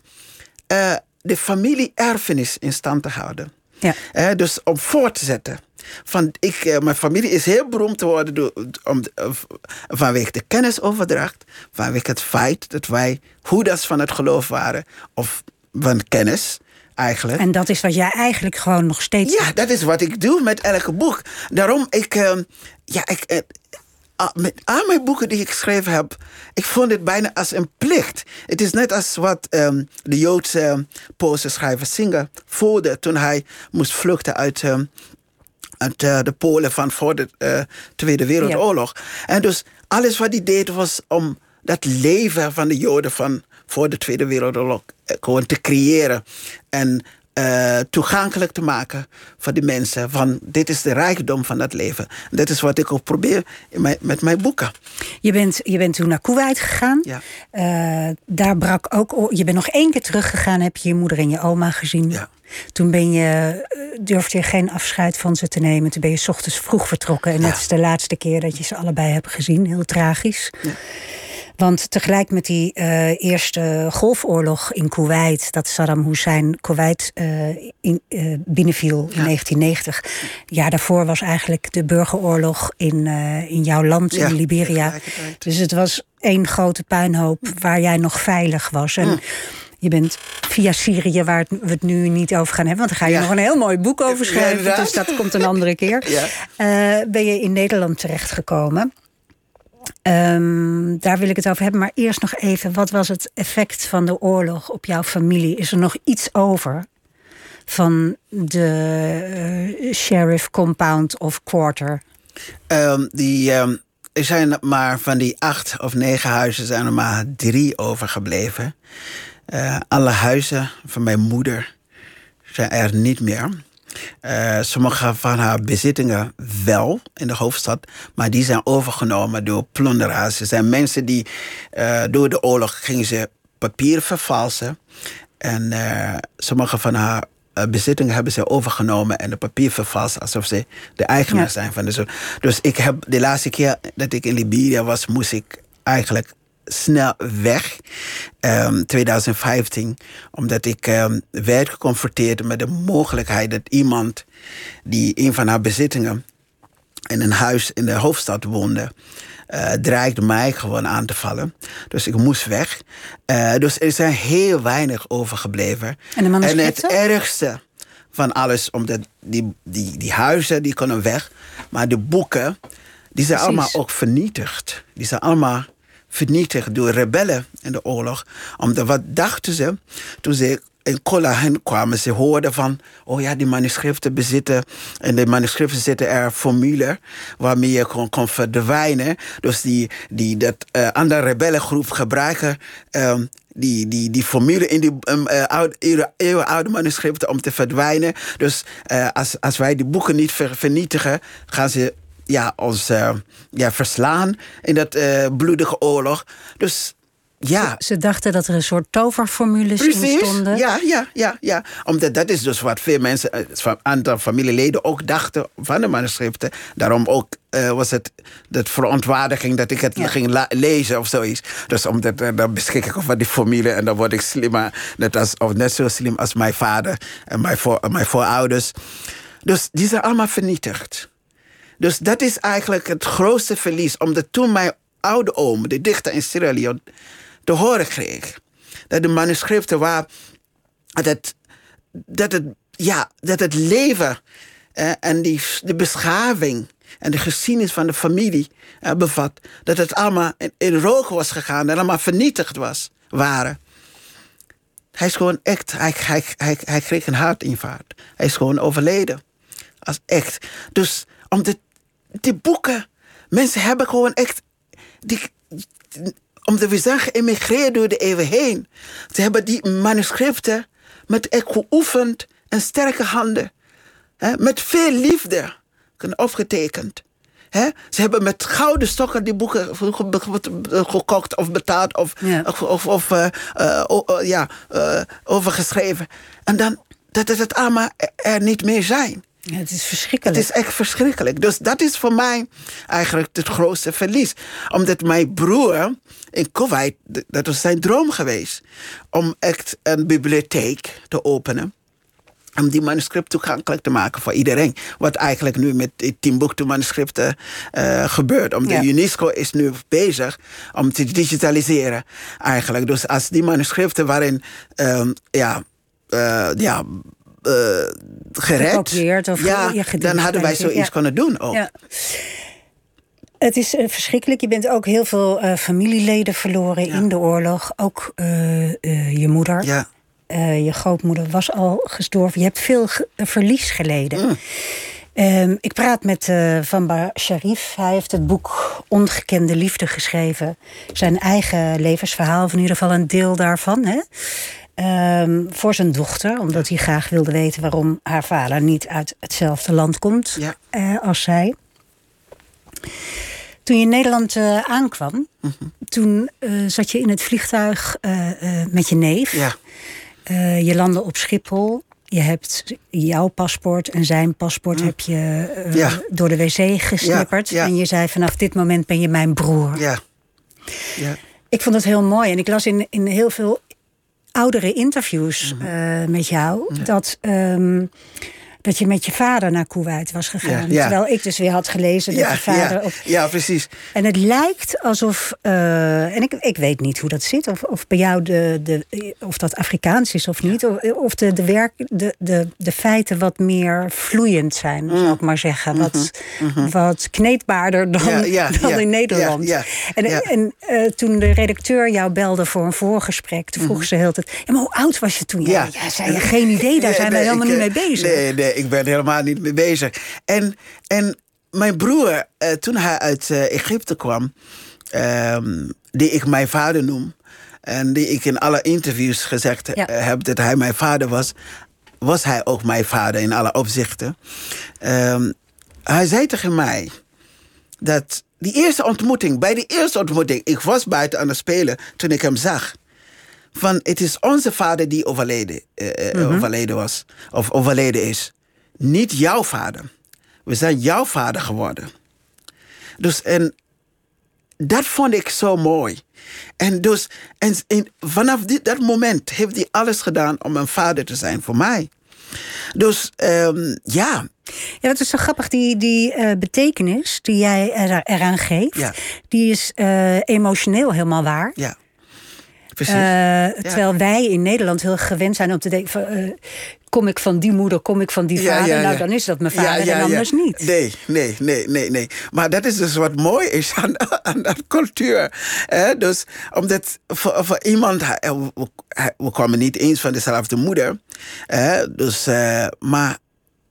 eh, de familie-erfenis in stand te houden. Ja. Dus om voor te zetten. Van, ik, eh, mijn familie is heel beroemd geworden door, om, eh, vanwege de kennisoverdracht. Vanwege het feit dat wij hoeders van het geloof waren. Of van kennis eigenlijk. En dat is wat jij eigenlijk gewoon nog steeds Ja, dat is wat ik doe met elke boek. Daarom, ik, eh, ja, ik, eh, met al mijn boeken die ik geschreven heb, ik vond het bijna als een plicht. Het is net als wat ehm, de Joodse Poolse schrijver Singer voelde toen hij moest vluchten uit, ehm, uit eh, de Polen van voor de eh, Tweede Wereldoorlog. En dus alles wat hij deed was om dat leven van de Joden van voor de Tweede Wereldoorlog eh, gewoon te creëren. En eh, toegankelijk te maken voor de mensen. Van dit is de rijkdom van het leven. Dat is wat ik ook probeer mijn, met mijn boeken. Je bent, je bent toen naar Kuwait gegaan. Ja. Eh, daar brak ook. Je bent nog één keer teruggegaan, heb je je moeder en je oma gezien. Ja. Toen ben je, eh, durfde je geen afscheid van ze te nemen. Toen ben je 's ochtends vroeg vertrokken. En Ja. dat is de laatste keer dat je ze allebei hebt gezien. Heel tragisch. Want tegelijk met die eh, eerste golfoorlog in Kuwait, dat Saddam Hussein Kuwait eh, in, eh, binnenviel in 1990. Ja, daarvoor was eigenlijk de burgeroorlog in, in jouw land, Ja, in Liberia. Dus het was één grote puinhoop waar jij nog veilig was. En je bent via Syrië, waar we het nu niet over gaan hebben, want daar ga je Ja. nog een heel mooi boek over schrijven. dus dat komt een andere keer. [LAUGHS] Ja. Ben je in Nederland terechtgekomen. Ehm, daar wil ik het over hebben. Maar eerst nog even, wat was het effect van de oorlog op jouw familie? Is er nog iets over van de eh, sheriff compound of quarter? Ehm, die, ehm, er zijn maar van die acht of negen huizen zijn er maar drie overgebleven. Eh, alle huizen van mijn moeder zijn er niet meer. Eh, sommige van haar bezittingen wel in de hoofdstad, maar die zijn overgenomen door plunderaars. Er zijn mensen die eh, door de oorlog gingen ze papier vervalsen. En eh, sommige van haar bezittingen hebben ze overgenomen en de papier vervalst alsof ze de eigenaar Ja. zijn van de zo. Dus ik heb de laatste keer dat ik in Liberia was, moest ik eigenlijk snel weg. Ehm 2015, omdat ik ehm, werd geconfronteerd met de mogelijkheid dat iemand die een van haar bezittingen in een huis in de hoofdstad woonde. eh, dreigde mij gewoon aan te vallen. Dus ik moest weg. Eh, dus er zijn heel weinig overgebleven. En de en het ergste van alles, omdat die, die, die huizen die kunnen weg. Maar de boeken, die zijn Precies. allemaal ook vernietigd. Die zijn allemaal vernietigd door rebellen in de oorlog. Omdat wat dachten ze toen ze in Kola hen kwamen? Ze hoorden van, oh ja, die manuscripten bezitten. En de manuscripten zitten er formule waarmee je kon, verdwijnen. Dus die, die, dat eh, andere rebellengroep gebruiken. ehm, die, die, die formule in die um, uh, oude, eeuwen- eeuwenoude manuscripten om te verdwijnen. Dus eh, als, als wij die boeken niet ver- vernietigen, gaan ze ja, ons eh, ja, verslaan in dat eh, bloedige oorlog. Dus ja. Ze dachten dat er een soort toverformules in Precies, stonden. ja, ja, ja, ja. Omdat dat is dus wat veel mensen, eh, van aantal familieleden ook dachten van de manuscripten. Daarom ook eh, was het de verontwaardiging dat ik het Ja. ging lezen of zoiets. Dus omdat eh, dan beschik ik over die formule en dan word ik slimmer. Net, als, of net zo slim als mijn vader en mijn, voor, mijn voorouders. Dus die zijn allemaal vernietigd. Dus dat is eigenlijk het grootste verlies. Omdat toen mijn oude oom, de dichter in Sierra Leone, te horen kreeg. Dat de manuscripten waar dat dat het, ja, dat het leven eh, en die, de beschaving en de geschiedenis van de familie eh, bevat. Dat het allemaal in, in rook was gegaan en allemaal vernietigd was, waren. Hij is gewoon echt, hij, hij, hij, hij kreeg een hartinfarct. Hij is gewoon overleden. Als echt. Dus om de, die boeken, mensen hebben gewoon echt, die, omdat we zijn geëmigreerd door de eeuwen heen. Ze hebben die manuscripten met echt geoefend en sterke handen. Hè, met veel liefde opgetekend. Hè? Ze hebben met gouden stokken die boeken ge- ge- gekocht of betaald of, Ja. of, of, of, eh, eh, ja, eh, overgeschreven. En dan dat het allemaal er niet meer zijn. Ja, het is Het verschrikkelijk. is echt verschrikkelijk. Dus dat is voor mij eigenlijk het grootste verlies. Omdat mijn broer in Kuwait, dat was zijn droom geweest. Om echt een bibliotheek te openen. Om die manuscript toegankelijk te maken voor iedereen. Wat eigenlijk nu met die Timbuktu manuscripten eh, gebeurt. Omdat Ja. UNESCO is nu bezig om te digitaliseren eigenlijk. Dus als die manuscripten waarin ehm, ja, eh, ja, gered. Gekopieerd of ja, dan hadden wij zoiets ja. kunnen doen ook. Ja. Het is eh, verschrikkelijk. Je bent ook heel veel eh, familieleden verloren Ja. in de oorlog. Ook je moeder. Ja. Je grootmoeder was al gestorven. Je hebt veel ge- verlies geleden. Mm. Ehm, ik praat met uh, Van Bar Sharif. Hij heeft het boek Ongekende Liefde geschreven. Zijn eigen levensverhaal, of in ieder geval een deel daarvan. Hè? Ehm, voor zijn dochter, omdat hij graag wilde weten waarom haar vader niet uit hetzelfde land komt Ja. eh, als zij. Toen je in Nederland eh, aankwam, toen eh, zat je in het vliegtuig met je neef. Ja, je landde op Schiphol. Je hebt jouw paspoort en zijn paspoort heb je eh, Ja. door de wc gesnipperd. Ja, ja. En je zei vanaf dit moment ben je mijn broer. ja. Ja, Ik vond het heel mooi. En ik las in, in heel veel oudere interviews Mhm. eh, met jou... Dat, ehm, dat je met je vader naar Kuwait was gegaan. Ja, ja. Terwijl ik dus weer had gelezen dat ja, je vader... ja, Op... ja, precies. En het lijkt alsof... eh, en ik, ik weet niet hoe dat zit. Of, of bij jou de, de, of dat Afrikaans is of niet. Of, of de, de, werk, de, de, de feiten wat meer vloeiend zijn, Mm. zou ik maar zeggen. Wat, wat kneedbaarder dan, Mhm, Ja, ja, [LAUGHS] dan ja, in Nederland. ja, ja, en en eh, toen de redacteur jou belde voor een voorgesprek... toen vroeg ze heel tijd... Ja, maar hoe oud was je toen? Ja, Mhm. Ja. zei je, geen idee, daar zijn we nee, helemaal ik, niet mee eh, bezig. Nee, nee, ik ben helemaal niet mee bezig. En, en mijn broer, eh, toen hij uit eh, Egypte kwam, ehm, die ik mijn vader noem, en die ik in alle interviews gezegd Ja. eh, heb dat hij mijn vader was, was hij ook mijn vader in alle opzichten. Ehm, hij zei tegen mij dat die eerste ontmoeting, bij die eerste ontmoeting, ik was buiten aan het spelen toen ik hem zag van het is onze vader die overleden, eh, eh, overleden was. Of overleden is. Niet jouw vader. We zijn jouw vader geworden. Dus en dat vond ik zo mooi. En dus en, en vanaf dit, dat moment heeft hij alles gedaan om een vader te zijn voor mij. Dus ehm, ja, Ja, dat is zo grappig. Die, die eh, betekenis die jij er, eraan geeft... Ja. die is eh, emotioneel helemaal waar. ja. Precies. Eh, terwijl wij in Nederland heel gewend zijn om te denken... Van, kom ik van die moeder, kom ik van die Ja, vader... ja, nou, dan is dat mijn vader en anders niet. Nee, nee, nee, nee, nee. Maar dat is dus wat mooi is [LAUGHS] aan, aan dat cultuur. Hè? Dus omdat voor, voor iemand, hij- we, kwamen niet eens van dezelfde moeder. Hè? Dus, eh, maar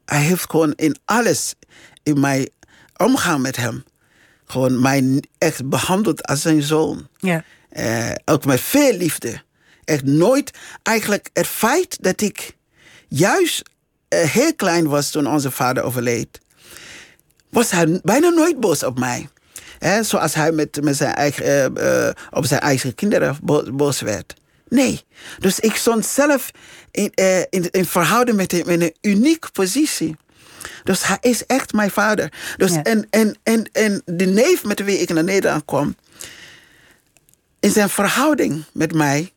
hij heeft gewoon in alles in mij omgaan met hem. Gewoon mij echt behandeld als zijn zoon. Ja. Eh, ook met veel liefde. Echt nooit, eigenlijk het feit dat ik juist eh, heel klein was toen onze vader overleed, was hij bijna nooit boos op mij. Zoals hij met, met zijn eigen, eh, eh, op zijn eigen kinderen bo- boos werd. Nee. Dus ik stond zelf in, in, in verhouding met hem in een unieke positie. Dus hij is echt mijn vader. Dus Ja. en, en, en, en de neef met wie ik naar Nederland kwam, in zijn verhouding met mij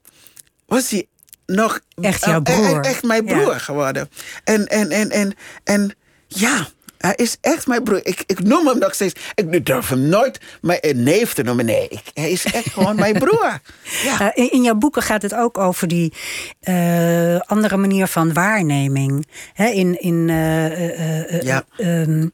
was hij nog Echt jouw eh, eh, broer. echt mijn Ja. broer geworden. En, en, en, en, en ja, hij is echt mijn broer. Ik, ik noem hem nog steeds. Ik durf hem nooit mijn neef te noemen. Nee, ik- hij is echt gewoon mijn broer. [LAUGHS] Ja. Eh, in, in jouw boeken gaat het ook over die eh, andere manier van waarneming. Hè, in, in, eh, eh, eh, Ja. ehm,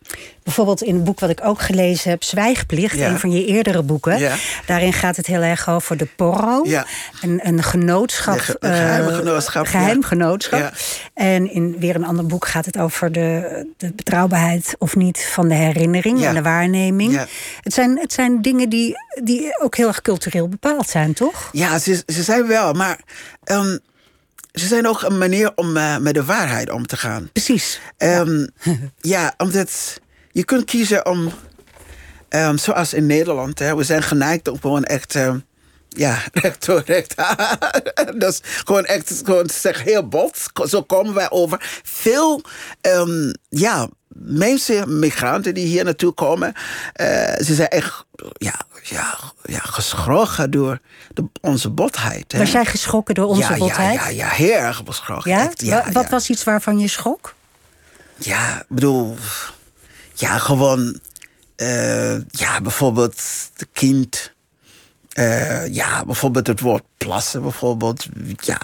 bijvoorbeeld in het boek wat ik ook gelezen heb, Zwijgplicht, Ja. een van je eerdere boeken. Ja. Daarin gaat het heel erg over de porro. Ja. Een, een genootschap. Ge- een genootschap. Geheim genootschap. En in weer een ander boek gaat het over de, de betrouwbaarheid of niet van de herinnering Ja. en de waarneming. Ja. Het, zijn, het zijn dingen die, die ook heel erg cultureel bepaald zijn, toch? Ja, ze, ze zijn wel, maar ehm, ze zijn ook een manier om eh, met de waarheid om te gaan. Precies. Ehm, ja, [LAUGHS] omdat je kunt kiezen om, ehm, zoals in Nederland, hè, we zijn geneigd om gewoon echt, ja, [LAUGHS] recht door recht. dus [LAUGHS] gewoon echt, gewoon zeggen, heel bot. Zo komen wij over. Veel, ja, mensen, migranten die hier naartoe komen, eh, ze zijn echt, ja, ja, ja geschrokken door de, onze botheid. hè. Was jij geschrokken door onze ja, botheid? Ja, ja, ja, heel erg geschrokken. Ja? Echt, ja, Wa- Wat was iets waarvan je schrok? Ja, ik bedoel, ja, gewoon, eh, ja, bijvoorbeeld de kind. eh, ja, bijvoorbeeld het woord plassen, bijvoorbeeld. Ja,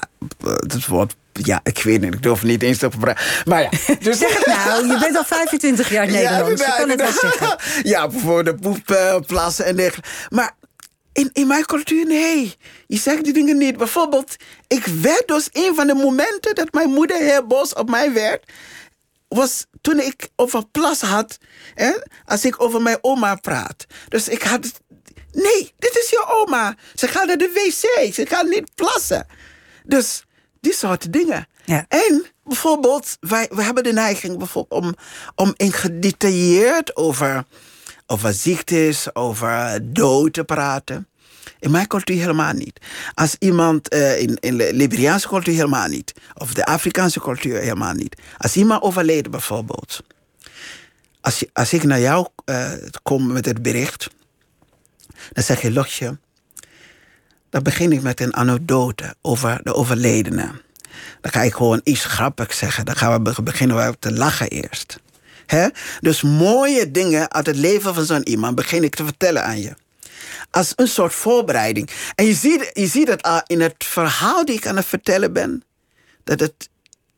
het woord, ja, ik weet niet, ik durf niet eens te gebruiken. Maar ja, dus Zeg het nou, je bent al 25 jaar [LAUGHS] Nederlands. je kan het wel zeggen. [LAUGHS] Ja, bijvoorbeeld de poep eh, plassen en dergelijke. Maar in, in mijn cultuur, nee. Je zegt die dingen niet. Bijvoorbeeld, ik werd dus een van de momenten dat mijn moeder heel boos op mij werd. was toen ik over plas had, hè, als ik over mijn oma praat. Dus ik had. Nee, dit is je oma. Ze gaat naar de wc. Ze gaat niet plassen. Dus die soort dingen. Ja. En bijvoorbeeld, wij, we hebben de neiging bijvoorbeeld om, om in gedetailleerd over, over ziektes, over dood te praten. In mijn cultuur helemaal niet. Als iemand uh, in, in de Liberiaanse cultuur helemaal niet. Of de Afrikaanse cultuur helemaal niet. Als iemand overleden bijvoorbeeld. Als, je, als ik naar jou uh, kom met het bericht. Dan zeg je, Lotje. Dan begin ik met een anekdote over de overledene. Dan ga ik gewoon iets grappigs zeggen. Dan gaan we beginnen we te lachen eerst. Dus mooie dingen uit het leven van zo'n iemand begin ik te vertellen aan je als een soort voorbereiding. En je ziet, je ziet het al in het verhaal die ik aan het vertellen ben, dat het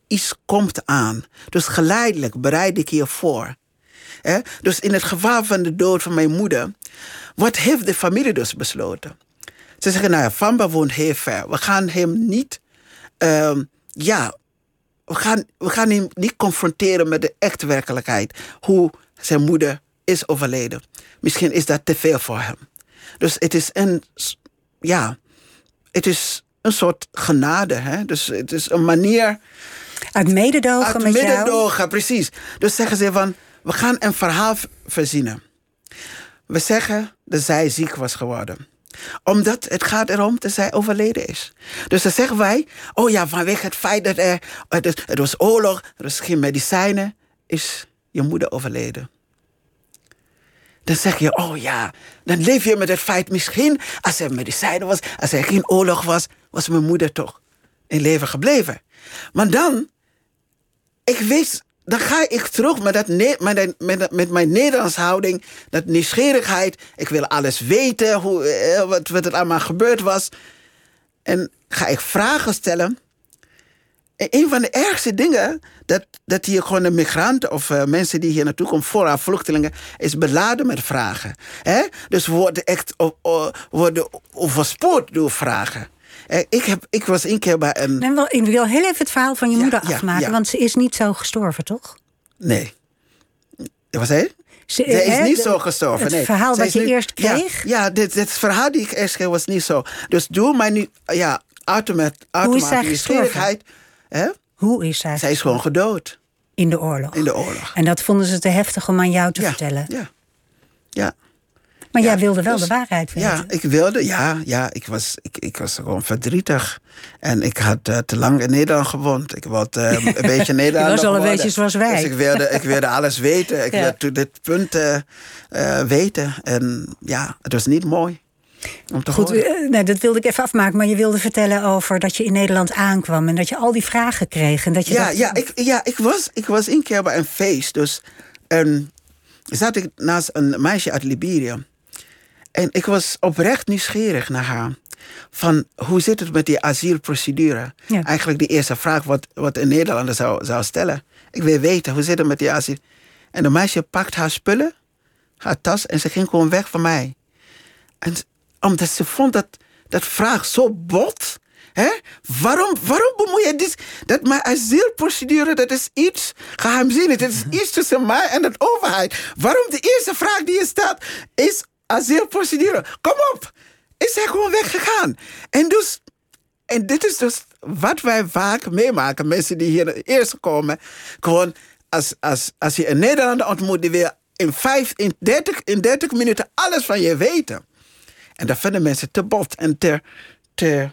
iets komt aan. Dus geleidelijk bereid ik je voor. Dus in het geval van de dood van mijn moeder, wat heeft de familie dus besloten? Ze zeggen, nou ja, Famba woont heel ver. We gaan hem niet, uh, ja, we gaan, we gaan hem niet confronteren met de echte werkelijkheid. Hoe zijn moeder is overleden. Misschien is dat te veel voor hem. Dus het is een, ja, het is een soort genade. Hè? Dus het is een manier. Uit mededogen uit met mededogen, jou? precies. Dus zeggen ze van, we gaan een verhaal verzinnen. We zeggen dat zij ziek was geworden omdat het gaat erom dat zij overleden is. Dus dan zeggen wij, oh ja, vanwege het feit dat er, het, was oorlog, er was geen medicijnen, is je moeder overleden. Dan zeg je, oh ja, dan leef je met het feit misschien, als er medicijnen was, als er geen oorlog was, was mijn moeder toch in leven gebleven. Maar dan, ik weet, dan ga ik terug met, dat, met, met, mijn Nederlands houding, dat nieuwsgierigheid. Ik wil alles weten, hoe, eh, wat, wat er allemaal gebeurd was. En ga ik vragen stellen. En een van de ergste dingen dat, dat hier gewoon de migranten of uh, mensen die hier naartoe komen, vooral vluchtelingen, is beladen met vragen. Dus we worden echt uh, worden overspoord door vragen. Ik, heb, ik was één keer bij een. Nee, ik wil heel even het verhaal van je ja, moeder afmaken, ja. want ze is niet zo gestorven, toch? Nee. Wat zei je? Ze, is niet zo gestorven. Het nee. verhaal Zij dat je eerst kreeg? Ja, ja dit, dit verhaal die ik eerst kreeg was niet zo. Dus door mijn nu, ja, automatische nieuwsgierigheid. Hè? Hoe is zij? Zij is gewoon gedood. In de oorlog. In de oorlog. En dat vonden ze te heftig om aan jou te ja, vertellen. Ja. Ja. Maar ja, jij wilde wel dus, de waarheid weten. Ja, ik wilde, ja, ja ik, was, ik, ik was gewoon verdrietig. En ik had uh, te lang in Nederland gewoond. Ik wilde uh, [LAUGHS] een beetje Nederland. Je was al een beetje zoals wij. Dus ik wilde, ik wilde [LAUGHS] alles weten. Ik Ja. wilde dit punt uh, weten. En ja, het was niet mooi. Om te Goed, horen. eh, nee, dat wilde ik even afmaken. Maar je wilde vertellen over dat je in Nederland aankwam. En dat je al die vragen kreeg. En dat je Ja, ja, ik, ja ik, was, ik was een keer bij een feest. Dus um, zat ik naast een meisje uit Liberië. En ik was oprecht nieuwsgierig naar haar. Van hoe zit het met die asielprocedure? Ja. Eigenlijk de eerste vraag wat, wat een Nederlander zou, zou stellen. Ik wil weten, hoe zit het met die asiel? En de meisje pakt haar spullen, haar tas, en ze ging gewoon weg van mij. En omdat ze vond dat, dat vraag zo bot. Hè? Waarom, waarom bemoei je dit? Dat mijn asielprocedure, dat is iets geheimzinnig. Dat is iets tussen mij en de overheid. Waarom de eerste vraag die je stelt is asielprocedure? Kom op! Is hij gewoon weggegaan? En dus, en dit is dus wat wij vaak meemaken. Mensen die hier eerst komen. Gewoon, als, als, als je een Nederlander ontmoet, die wil in, vijf, in, 30, in 30 minuten alles van je weten. En dat vinden mensen te bot en te, te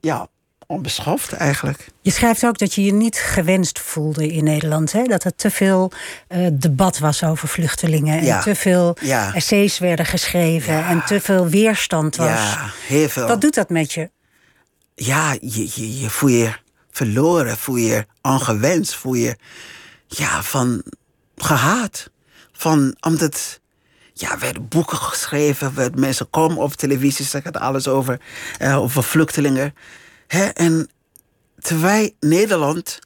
ja, onbeschoft eigenlijk. Je schrijft ook dat je je niet gewenst voelde in Nederland. Hè? Dat er te veel uh, debat was over vluchtelingen. Ja. En te veel Ja. essays werden geschreven. Ja. En te veel weerstand was. Ja, heel veel. Wat doet dat met je? ja, je, je, je voel je verloren, voel je ongewenst, voel je ja, van gehaat. Van, omdat, ja, er werden boeken geschreven, werd mensen komen op televisie, zeggen het alles over, eh, over vluchtelingen. Hè? En terwijl Nederland,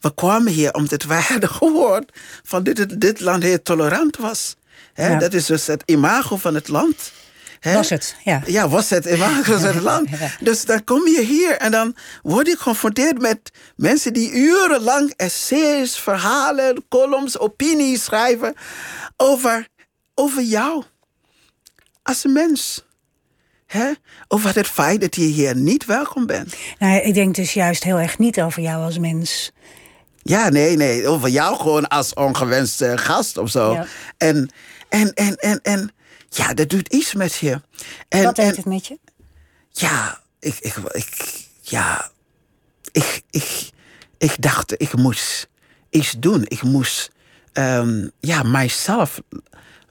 we kwamen hier omdat wij [LAUGHS] hadden gehoord van dit, dit land heel tolerant was. Hè? Ja. Dat is dus het imago van het land. Was het, ja. Ja, was het in het [LAUGHS] land. Dus dan kom je hier en dan word je geconfronteerd met mensen die urenlang essays, verhalen, columns, opinies schrijven over, over jou als een mens. Hè? Over het feit dat je hier niet welkom bent. Nou, ik denk dus juist heel erg niet over jou als mens. Ja, nee, nee. Over jou gewoon als ongewenste gast of zo. Ja. En, en, en, en, en ja, dat doet iets met je. En, Wat deed het met je? Ja, ik, ik, ik, ja, ik, ik, ik dacht, ik moest iets doen. Ik moest ehm, ja, mijzelf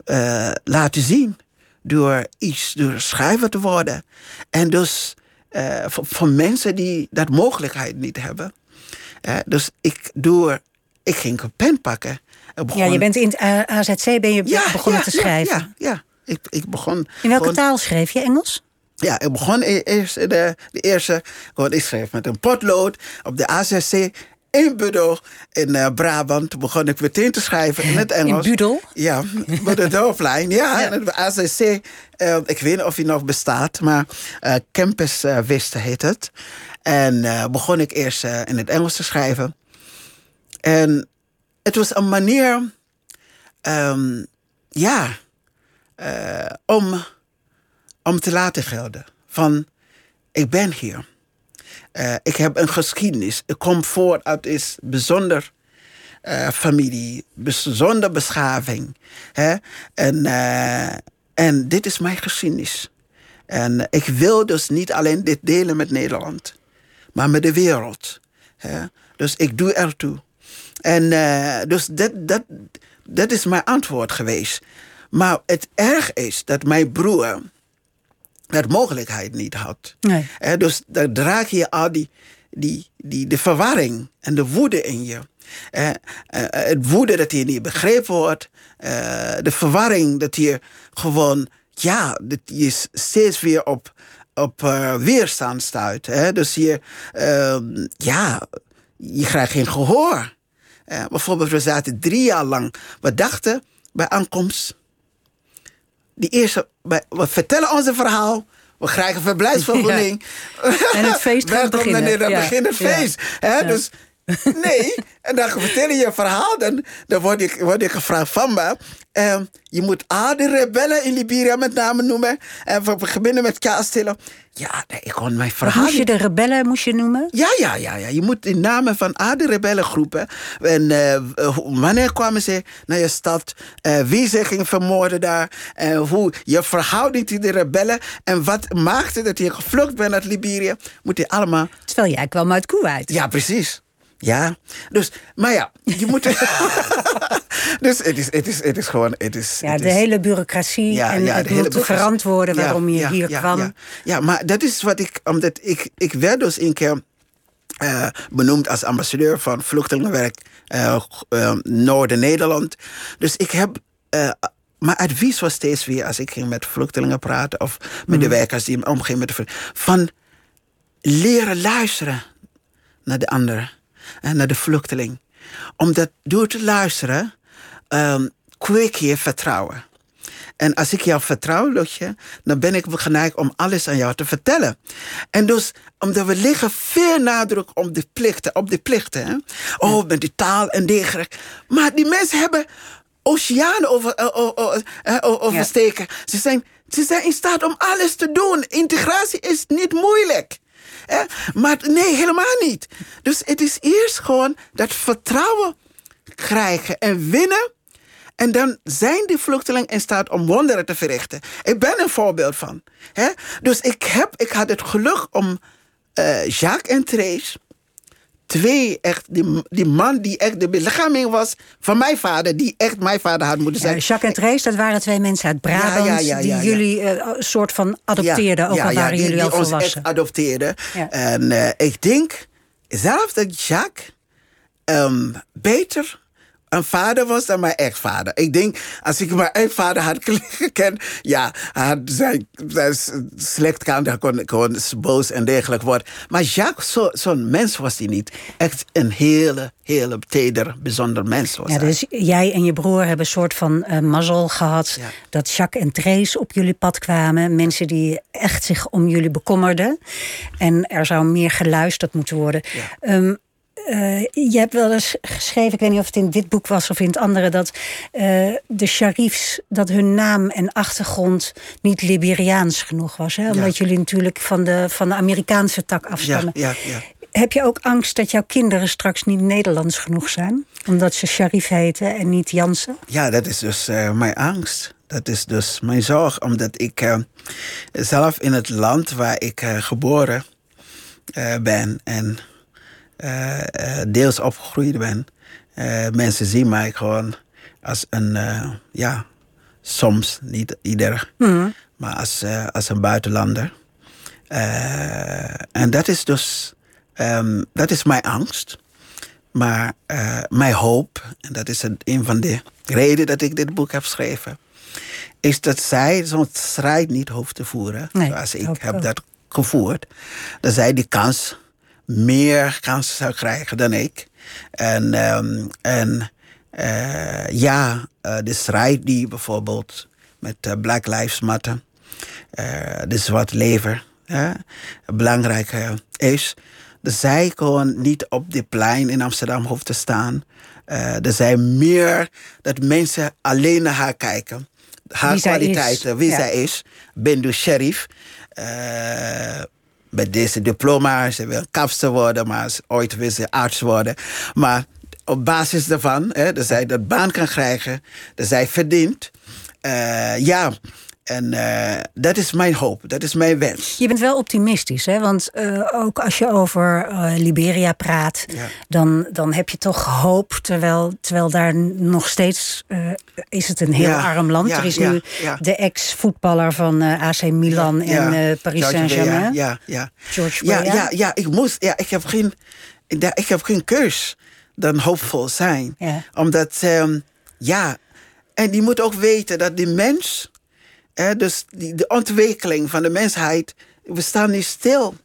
eh, laten zien door iets, door schrijver te worden. En dus eh, voor, voor mensen die dat mogelijkheid niet hebben. Eh, dus ik, door, ik ging een pen pakken. en Ja, je bent in het AZC ben je begonnen ja, te schrijven. Ja, ja, ja. Ik, ik begon. In welke gewoon- taal schreef je? Engels? ja, ik begon e- eerst de, de eerste. Ik schreef met een potlood op de AZC in Budel in eh, Brabant. Toen begon ik meteen te schrijven in het Engels. Budel? Ja, [LAUGHS] bij de dorplijn. Ja, en het AZC. eh, ik weet niet of hij nog bestaat, maar eh, Campus Wisten heet het. En begon ik eerst in het Engels te schrijven. En het was een manier, ehm, ja, om, om te laten gelden van ik ben hier. Eh, ik heb een geschiedenis. Ik kom voort uit is bijzonder eh, familie, bijzonder beschaving. Hè? En, eh, en dit is mijn geschiedenis. En ik wil dus niet alleen dit delen met Nederland, maar met de wereld. Hè? Dus ik doe ertoe. En dus dat, dat, dat is mijn antwoord geweest. Maar het erg is dat mijn broer dat mogelijkheid niet had. Nee. Dus dan draag je al die, die, die, de verwarring en de woede in je. Eh, eh, het woede dat je niet begrepen wordt. eh, de verwarring dat je gewoon, ja, dat je steeds weer op, op weerstand stuit. Hè? Dus je, ehm, ja, je krijgt geen gehoor. Eh, bijvoorbeeld, we zaten drie jaar lang. We dachten bij aankomst die eerste, we vertellen ons een verhaal. We krijgen verblijfsvergunning. [LAUGHS] En het feest [LAUGHS] gaat beginnen. meneer, dan Ja, begint het feest. Hè? Dus nee, en dan vertel je je verhaal. Dan, dan word, ik, word ik gevraagd van me. ehm, je moet al de rebellen in Liberia met name noemen. En we beginnen met Kastelen. Ja, nee, ik kon mijn verhaal moest je de rebellen moest je noemen? ja, ja, ja, ja. Je moet in namen van al die rebellengroepen. En eh, hoe- wanneer kwamen ze naar je stad? Eh, wie ze gingen vermoorden daar? En hoe je verhouding tot de rebellen. En wat maakte dat je gevlucht bent uit Libië? Moet je allemaal. Terwijl jij kwam uit Kuwait. Ja, precies. Ja. Dus, maar ja, je moet. [LAUGHS] dus het is, het is, het is gewoon. Het is, Ja, het de is- hele bureaucratie ja, en ja, het moet verantwoorden Ja, waarom je hier kwam. Ja, maar dat is wat ik, omdat ik, ik werd dus een keer eh, benoemd als ambassadeur van vluchtelingenwerk eh, eh, Noorden-Nederland. Dus ik heb. mijn advies was steeds weer als ik ging met vluchtelingen praten of met de werkers die omgingen met de van leren luisteren naar de ander en naar de vluchteling. Omdat door te luisteren ehm kweek je vertrouwen. En als ik jou vertrouw, Lotje, dan ben ik geneigd om alles aan jou te vertellen. En dus, omdat we liggen veel nadruk op de plichten, op de plichten. Hè? Oh, met die taal en dergelijke. Maar die mensen hebben oceanen over, eh, eh, oversteken. Ze, zijn, ze zijn in staat om alles te doen. Integratie is niet moeilijk. Maar nee, helemaal niet. Dus het is eerst gewoon dat vertrouwen krijgen en winnen. En dan zijn die vluchtelingen in staat om wonderen te verrichten. Ik ben een voorbeeld van. Hè? Dus ik, heb, ik had het geluk om eh, Jacques en Trace... twee echt, die, die man die echt de belichaming was van mijn vader... die echt mijn vader had moeten Ja, zijn. Jacques en Trace, dat waren twee mensen uit Brabant... Ja, ja, die jullie eh, een soort van adopteerden, ook al waren die, jullie al die ons volwassen. echt adopteerden. En eh, ik denk zelf dat Jacques ehm, beter een vader was dan mijn echtvader. Ik denk, als ik mijn echtvader had gekend, ja, hij had zijn, zijn slecht kant, hij kon, kon boos en dergelijk worden. Maar Jacques, zo'n zo mens was hij niet. Echt een hele, hele teder, bijzonder mens was ja, hij. Dus jij en je broer hebben een soort van uh, mazzel gehad Ja. dat Jacques en Trace op jullie pad kwamen. Mensen die echt zich om jullie bekommerden. En er zou meer geluisterd moeten worden. Ja. Um, uh, je hebt wel eens geschreven, ik weet niet of het in dit boek was of in het andere, dat uh, de sharifs, dat hun naam en achtergrond niet Liberiaans genoeg was. Hè? Omdat Ja. jullie natuurlijk van de, van de Amerikaanse tak afstammen. Ja, ja, ja. Heb je ook angst dat jouw kinderen straks niet Nederlands genoeg zijn? Omdat ze Sharif heten en niet Jansen? Ja, dat is dus uh, mijn angst. Dat is dus mijn zorg, omdat ik zelf in het land waar ik geboren ben en uh, deels opgegroeid ben. Uh, mensen zien mij gewoon als een, ja, soms, niet ieder, mm. maar als, als een buitenlander. en dat is dus, um, dat is mijn angst. Maar mijn hoop, en dat is een van de redenen dat ik dit boek heb geschreven, is dat zij zo'n strijd niet hoeft te voeren, nee, zoals ik heb ook. dat gevoerd. Dat zij die kans meer kansen zou krijgen dan ik. En, um, en uh, ja, uh, de strijd die bijvoorbeeld met uh, Black Lives Matter, de zwart lever, belangrijk is. Dat zij gewoon niet op de plein in Amsterdam hoeft te staan. er zijn meer dat mensen alleen naar haar kijken. Haar wie kwaliteiten, wie ja. zij is. Bindu Sheriff met deze diploma. Ze wil kapster worden, maar ooit wil ze arts worden. Maar op basis daarvan, hè, dat zij dat baan kan krijgen, dat zij verdient. Uh, ja, en uh, dat is mijn hoop, dat is mijn wens. Je bent wel optimistisch, hè? Want uh, ook als je over uh, Liberia praat, ja. dan, dan heb je toch hoop. Terwijl, terwijl daar nog steeds is het een heel ja. arm land. Ja, er is nu de ex-voetballer van AC Milan en Paris Saint-Germain. Ja, ja. George ja, ja, ja, ik moest. Ja, ik heb geen, ik heb geen keus dan hoopvol zijn. Omdat, um, ja, en die moet ook weten dat die mens. Dus die, de ontwikkeling van de mensheid, we staan niet stil.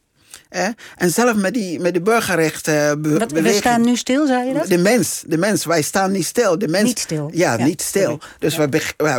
Hè? En zelf met die, met de burgerrechten. Wat, we staan nu stil, zei je dat? De mens, de mens, wij staan niet stil. De mens, niet stil. Ja, ja niet stil. Dus, ja.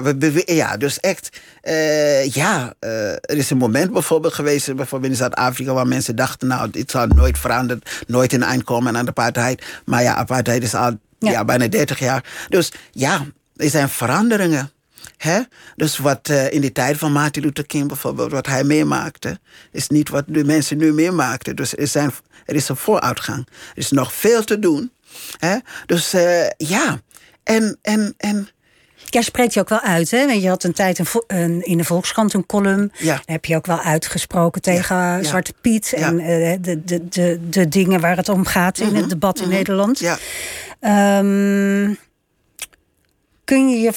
we, we, ja, dus echt, uh, ja, uh, er is een moment bijvoorbeeld geweest, bijvoorbeeld in Zuid-Afrika, waar mensen dachten, nou, dit zal nooit veranderen, nooit een eind komen aan de apartheid. Maar ja, apartheid is al ja. ja bijna 30 jaar. Dus ja, er zijn veranderingen. Hè? Dus wat uh, in de tijd van Martin Luther King bijvoorbeeld, wat hij meemaakte, is niet wat de mensen nu meemaakten. Dus er, zijn, er is een vooruitgang. Er is nog veel te doen. Hè? Dus uh, ja, en, en, en Jij spreekt je ook wel uit, hè? Want je had een tijd een, een, in de Volkskrant een column. Ja. Daar heb je ook wel uitgesproken tegen ja. Zwarte Piet. Ja. En uh, de, de, de, de dingen waar het om gaat in mm -hmm. het debat in mm -hmm. Nederland. Ja. Um, kun je je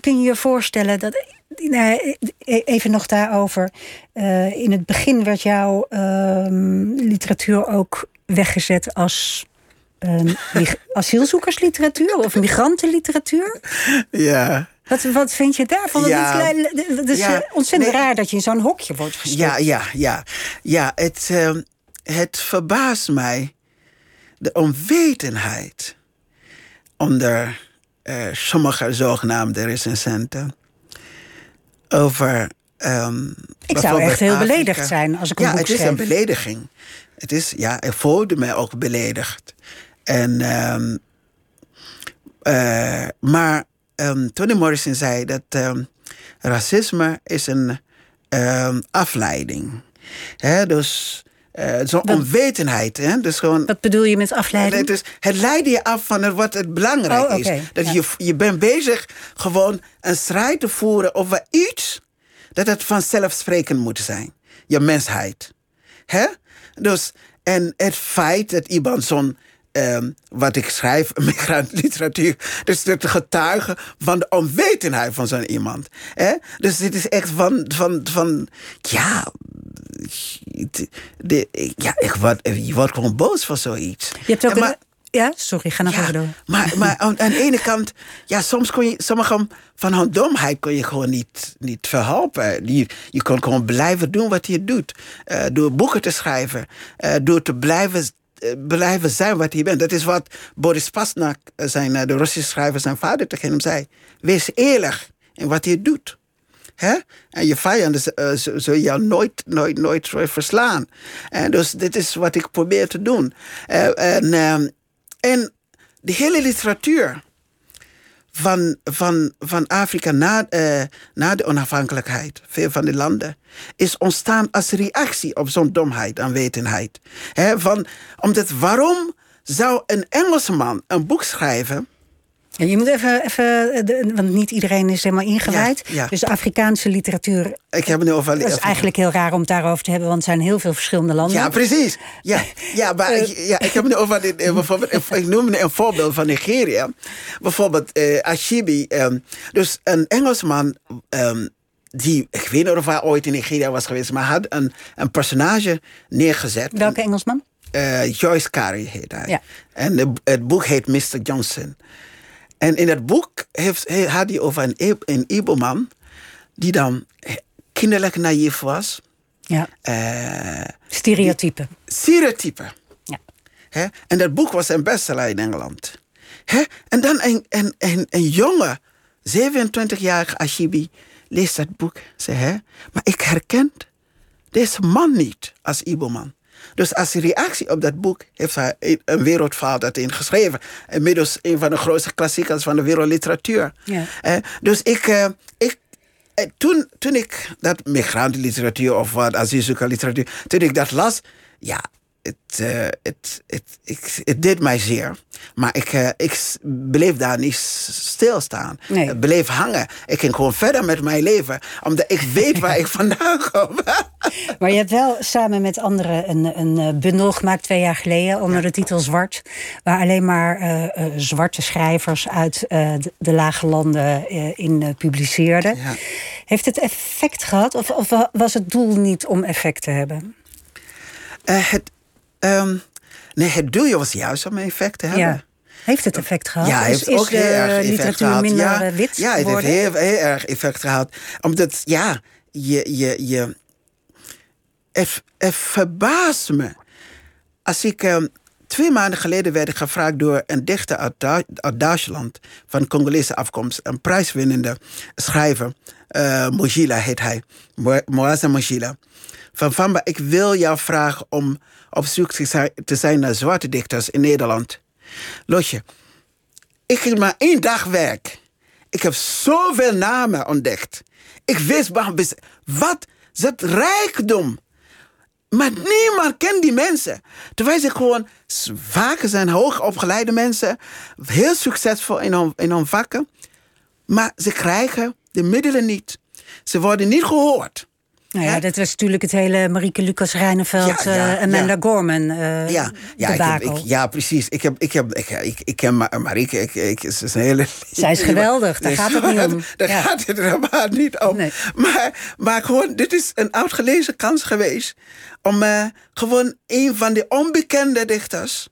kun je je voorstellen dat. Nou, even nog daarover. Uh, in het begin werd jouw uh, literatuur ook weggezet als. Uh, asielzoekersliteratuur of migrantenliteratuur? Ja. Wat, wat vind je daarvan? Ja. Het is ja. ontzettend nee. raar dat je in zo'n hokje wordt gestopt. Ja, ja, ja. ja het, uh, het verbaast mij de onwetendheid onder uh, sommige zogenaamde recensenten over. Um, ik zou echt heel Afrika. beledigd zijn als ik een ja, boek het is een belediging. Het is, ja, ik voelde mij ook beledigd. En, um, uh, maar um, Toni Morrison zei dat racisme is een afleiding. Hè, dus uh, zo'n onwetendheid. Hè? Dus gewoon, wat bedoel je met afleiding? Het, is, het leidt je af van wat het belangrijk oh, okay. is. Dat ja. je, je bent bezig gewoon een strijd te voeren over iets dat het vanzelfsprekend moet zijn. Je mensheid. Hè? Dus, en het feit dat iemand zo'n Um, wat ik schrijf, [LAUGHS] migrantliteratuur. Dus het getuigen van de onwetendheid van zo'n iemand. Hè? Dus dit is echt van, van, van ja, de, ja ik word, je wordt gewoon boos van zoiets. Je hebt ook maar, een, Ja, sorry, ga nog Ja, even door. maar, maar aan, aan de ene kant, ja, soms kon je, sommige van hun domheid kon je gewoon niet, niet verhelpen. Je, je kon gewoon blijven doen wat je doet. Eh, door boeken te schrijven, eh, door te blijven, blijven zijn wat je bent. Dat is wat Boris Pasnak, eh, zijn, eh, de Russische schrijver, zijn vader tegen hem zei. Wees eerlijk in wat je doet. Hè? En je vijanden uh, jou nooit, nooit, nooit verslaan. En dus dit is wat ik probeer te doen. En, uh, en de hele literatuur van, van, van Afrika na, uh, na de onafhankelijkheid, veel van die landen, is ontstaan als reactie op zo'n domheid en wetenheid. He, van, omdat waarom zou een Engelsman een boek schrijven? Ja, je moet even, even de, want niet iedereen is helemaal ingewijd. Ja, ja. Dus Afrikaanse literatuur. Ik heb het nu over. Dat is eigenlijk heel raar om het daarover te hebben, want het zijn heel veel verschillende landen. Ja, precies. Ja, [LAUGHS] ja maar ik, ja, ik heb het nu over. Dit, bijvoorbeeld, [LAUGHS] ik noem een voorbeeld van Nigeria. Bijvoorbeeld uh, Ashibi. Um, dus een Engelsman. Um, die, ik weet niet of hij ooit in Nigeria was geweest, maar had een, een personage neergezet. Welke Engelsman? Uh, Joyce Carey heet hij. Ja. En het boek heet Mr. Johnson. En in het boek heeft, had hij over een, een Ibo-man die dan kinderlijk naïef was. Ja. Uh, Stereotype. Stereotype. Ja. Hè? En dat boek was een bestseller in Engeland. Hè? En dan een, een, een, een jonge, 27-jarige Ashibi leest dat boek. Zei, hè? Maar ik herken deze man niet als Ibo-man. Dus als reactie op dat boek heeft hij een wereldverhaal dat geschreven. Inmiddels een van de grootste klassiekers van de wereldliteratuur. Ja. Dus ik, uh, ik uh, toen, toen ik dat migrantenliteratuur of wat asielzoekerliteratuur, toen ik dat las, ja, het, het, het, het, het deed mij zeer. Maar ik, uh, ik bleef daar niet stilstaan. Nee. Ik bleef hangen. Ik ging gewoon verder met mijn leven. Omdat ik weet waar [LAUGHS] ik vandaan kom. [LAUGHS] maar je hebt wel samen met anderen een, een bundel gemaakt twee jaar geleden... onder de titel Zwart. Waar alleen maar uh, zwarte schrijvers uit de, de, lage landen in publiceerden. Ja. Heeft het effect gehad? Of, of, was het doel niet om effect te hebben? het, um, nee, het doel was juist om effect te hebben. Heeft het effect gehad? Ja, heeft is ook heel erg effect literatuur gehad. minder ja, wit Ja, het heeft heel, heel erg effect gehad. Omdat, ja, je, je, je, het, het verbaast me. Als ik um, twee maanden geleden werd ik gevraagd door een dichter uit, du uit Duitsland, van Congolese afkomst, een prijswinnende schrijver, uh, Mojila heet hij, Mo Moaza Mojila. Van Vamba, ik wil jou vragen om op zoek te zijn naar zwarte dichters in Nederland. Lotje, ik ging maar één dag werk. Ik heb zoveel namen ontdekt. Ik wist wat het rijkdom. Maar niemand kent die mensen. Terwijl ze gewoon vaker zijn hoogopgeleide mensen, heel succesvol in hun, in hun vakken. Maar ze krijgen de middelen niet. Ze worden niet gehoord. Nou ja, dat was natuurlijk het hele Marieke Lucas Reineveld Ja, ja, uh, Amanda ja. Gorman uh, Ja, ja, ik heb, ik, ja, precies. Ik, heb, ik, heb, ik, ik, ik ken Ma- Marieke. Ik, ik, ze is een hele... Zij is [LAUGHS] geweldig, daar Nee, gaat het niet om. [LAUGHS] Daar gaat het helemaal niet om. Nee. Maar, maar gewoon, dit is een uitgelezen kans geweest... om eh, gewoon een van de onbekende dichters...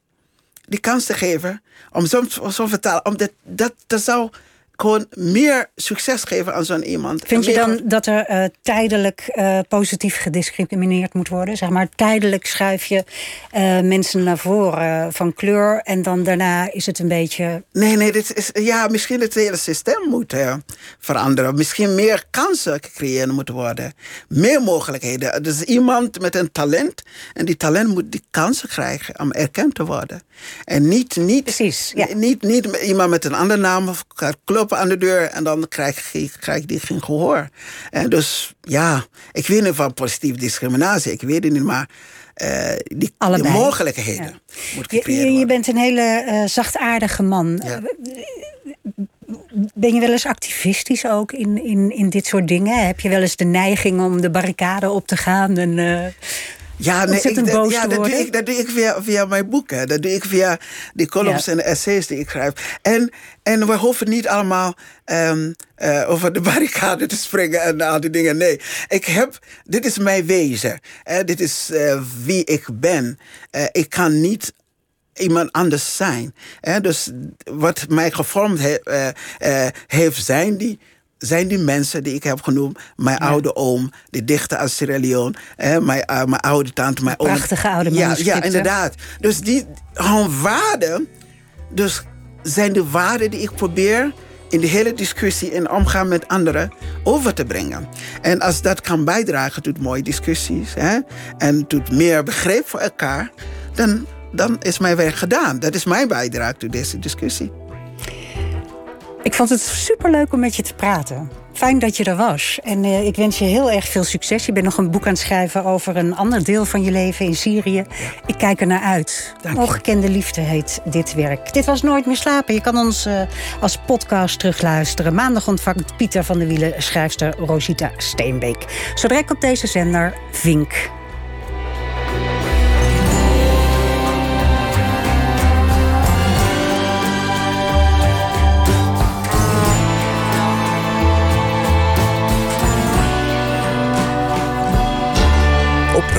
die kans te geven om zo'n zo vertalen. Omdat dat, dat zou gewoon meer succes geven aan zo'n iemand. Vind je dan dat er eh, tijdelijk eh, positief gediscrimineerd moet worden? Zeg maar, tijdelijk schuif je eh, mensen naar voren van kleur... en dan daarna is het een beetje... Nee, nee, dit is, ja, misschien het hele systeem moet veranderen. Misschien meer kansen gecreëerd moeten worden. Meer mogelijkheden. Dus iemand met een talent. En die talent moet die kansen krijgen om erkend te worden. En niet, niet, Precies, ja. niet, niet iemand met een andere naam of gaat kloppen aan de deur. En dan krijg je krijg die geen gehoor. En dus ja, ik weet niet van positieve discriminatie. Ik weet het niet, maar eh, die, mogelijkheden Ja. moet Je, je, je bent een hele eh, zachtaardige man. Ja. Ben je wel eens activistisch ook in, in, in dit soort dingen? Heb je wel eens de neiging om de barricade op te gaan? En, eh, Ja, nee, ik, boos ja dat, doe ik, dat doe ik via, via mijn boeken. Dat doe ik via die columns Ja. en essays die ik schrijf. En, en we hoeven niet allemaal ehm, eh, over de [LAUGHS] barricade te springen en al die dingen. Nee, ik heb, dit is mijn wezen. Eh, dit is eh, wie ik ben. Eh, ik kan niet iemand anders zijn. Dus wat mij gevormd he, uh, uh, heeft, zijn die zijn die mensen die ik heb genoemd. Mijn oude oom, de dichter uit Sierra Leone. mijn, uh, mijn oude tante, mijn oom. Prachtige oude ja, ja, inderdaad. Dus die hun waarden, dus zijn de waarden die ik probeer in de hele discussie en omgaan met anderen over te brengen. En als dat kan bijdragen tot mooie discussies hè, en tot meer begrip voor elkaar, dan, dan is mijn werk gedaan. Dat is mijn bijdrage tot deze discussie. Ik vond het superleuk om met je te praten. Fijn dat je er was. En uh, ik wens je heel erg veel succes. Je bent nog een boek aan het schrijven over een ander deel van je leven in Syrië. Ik kijk er naar uit. Ongekende liefde heet dit werk. Dit was Nooit meer slapen. Je kan ons uh, als podcast terugluisteren. Maandag ontvangt Pieter van der Wielen schrijfster Rosita Steenbeek. Zo direct op deze zender Vink.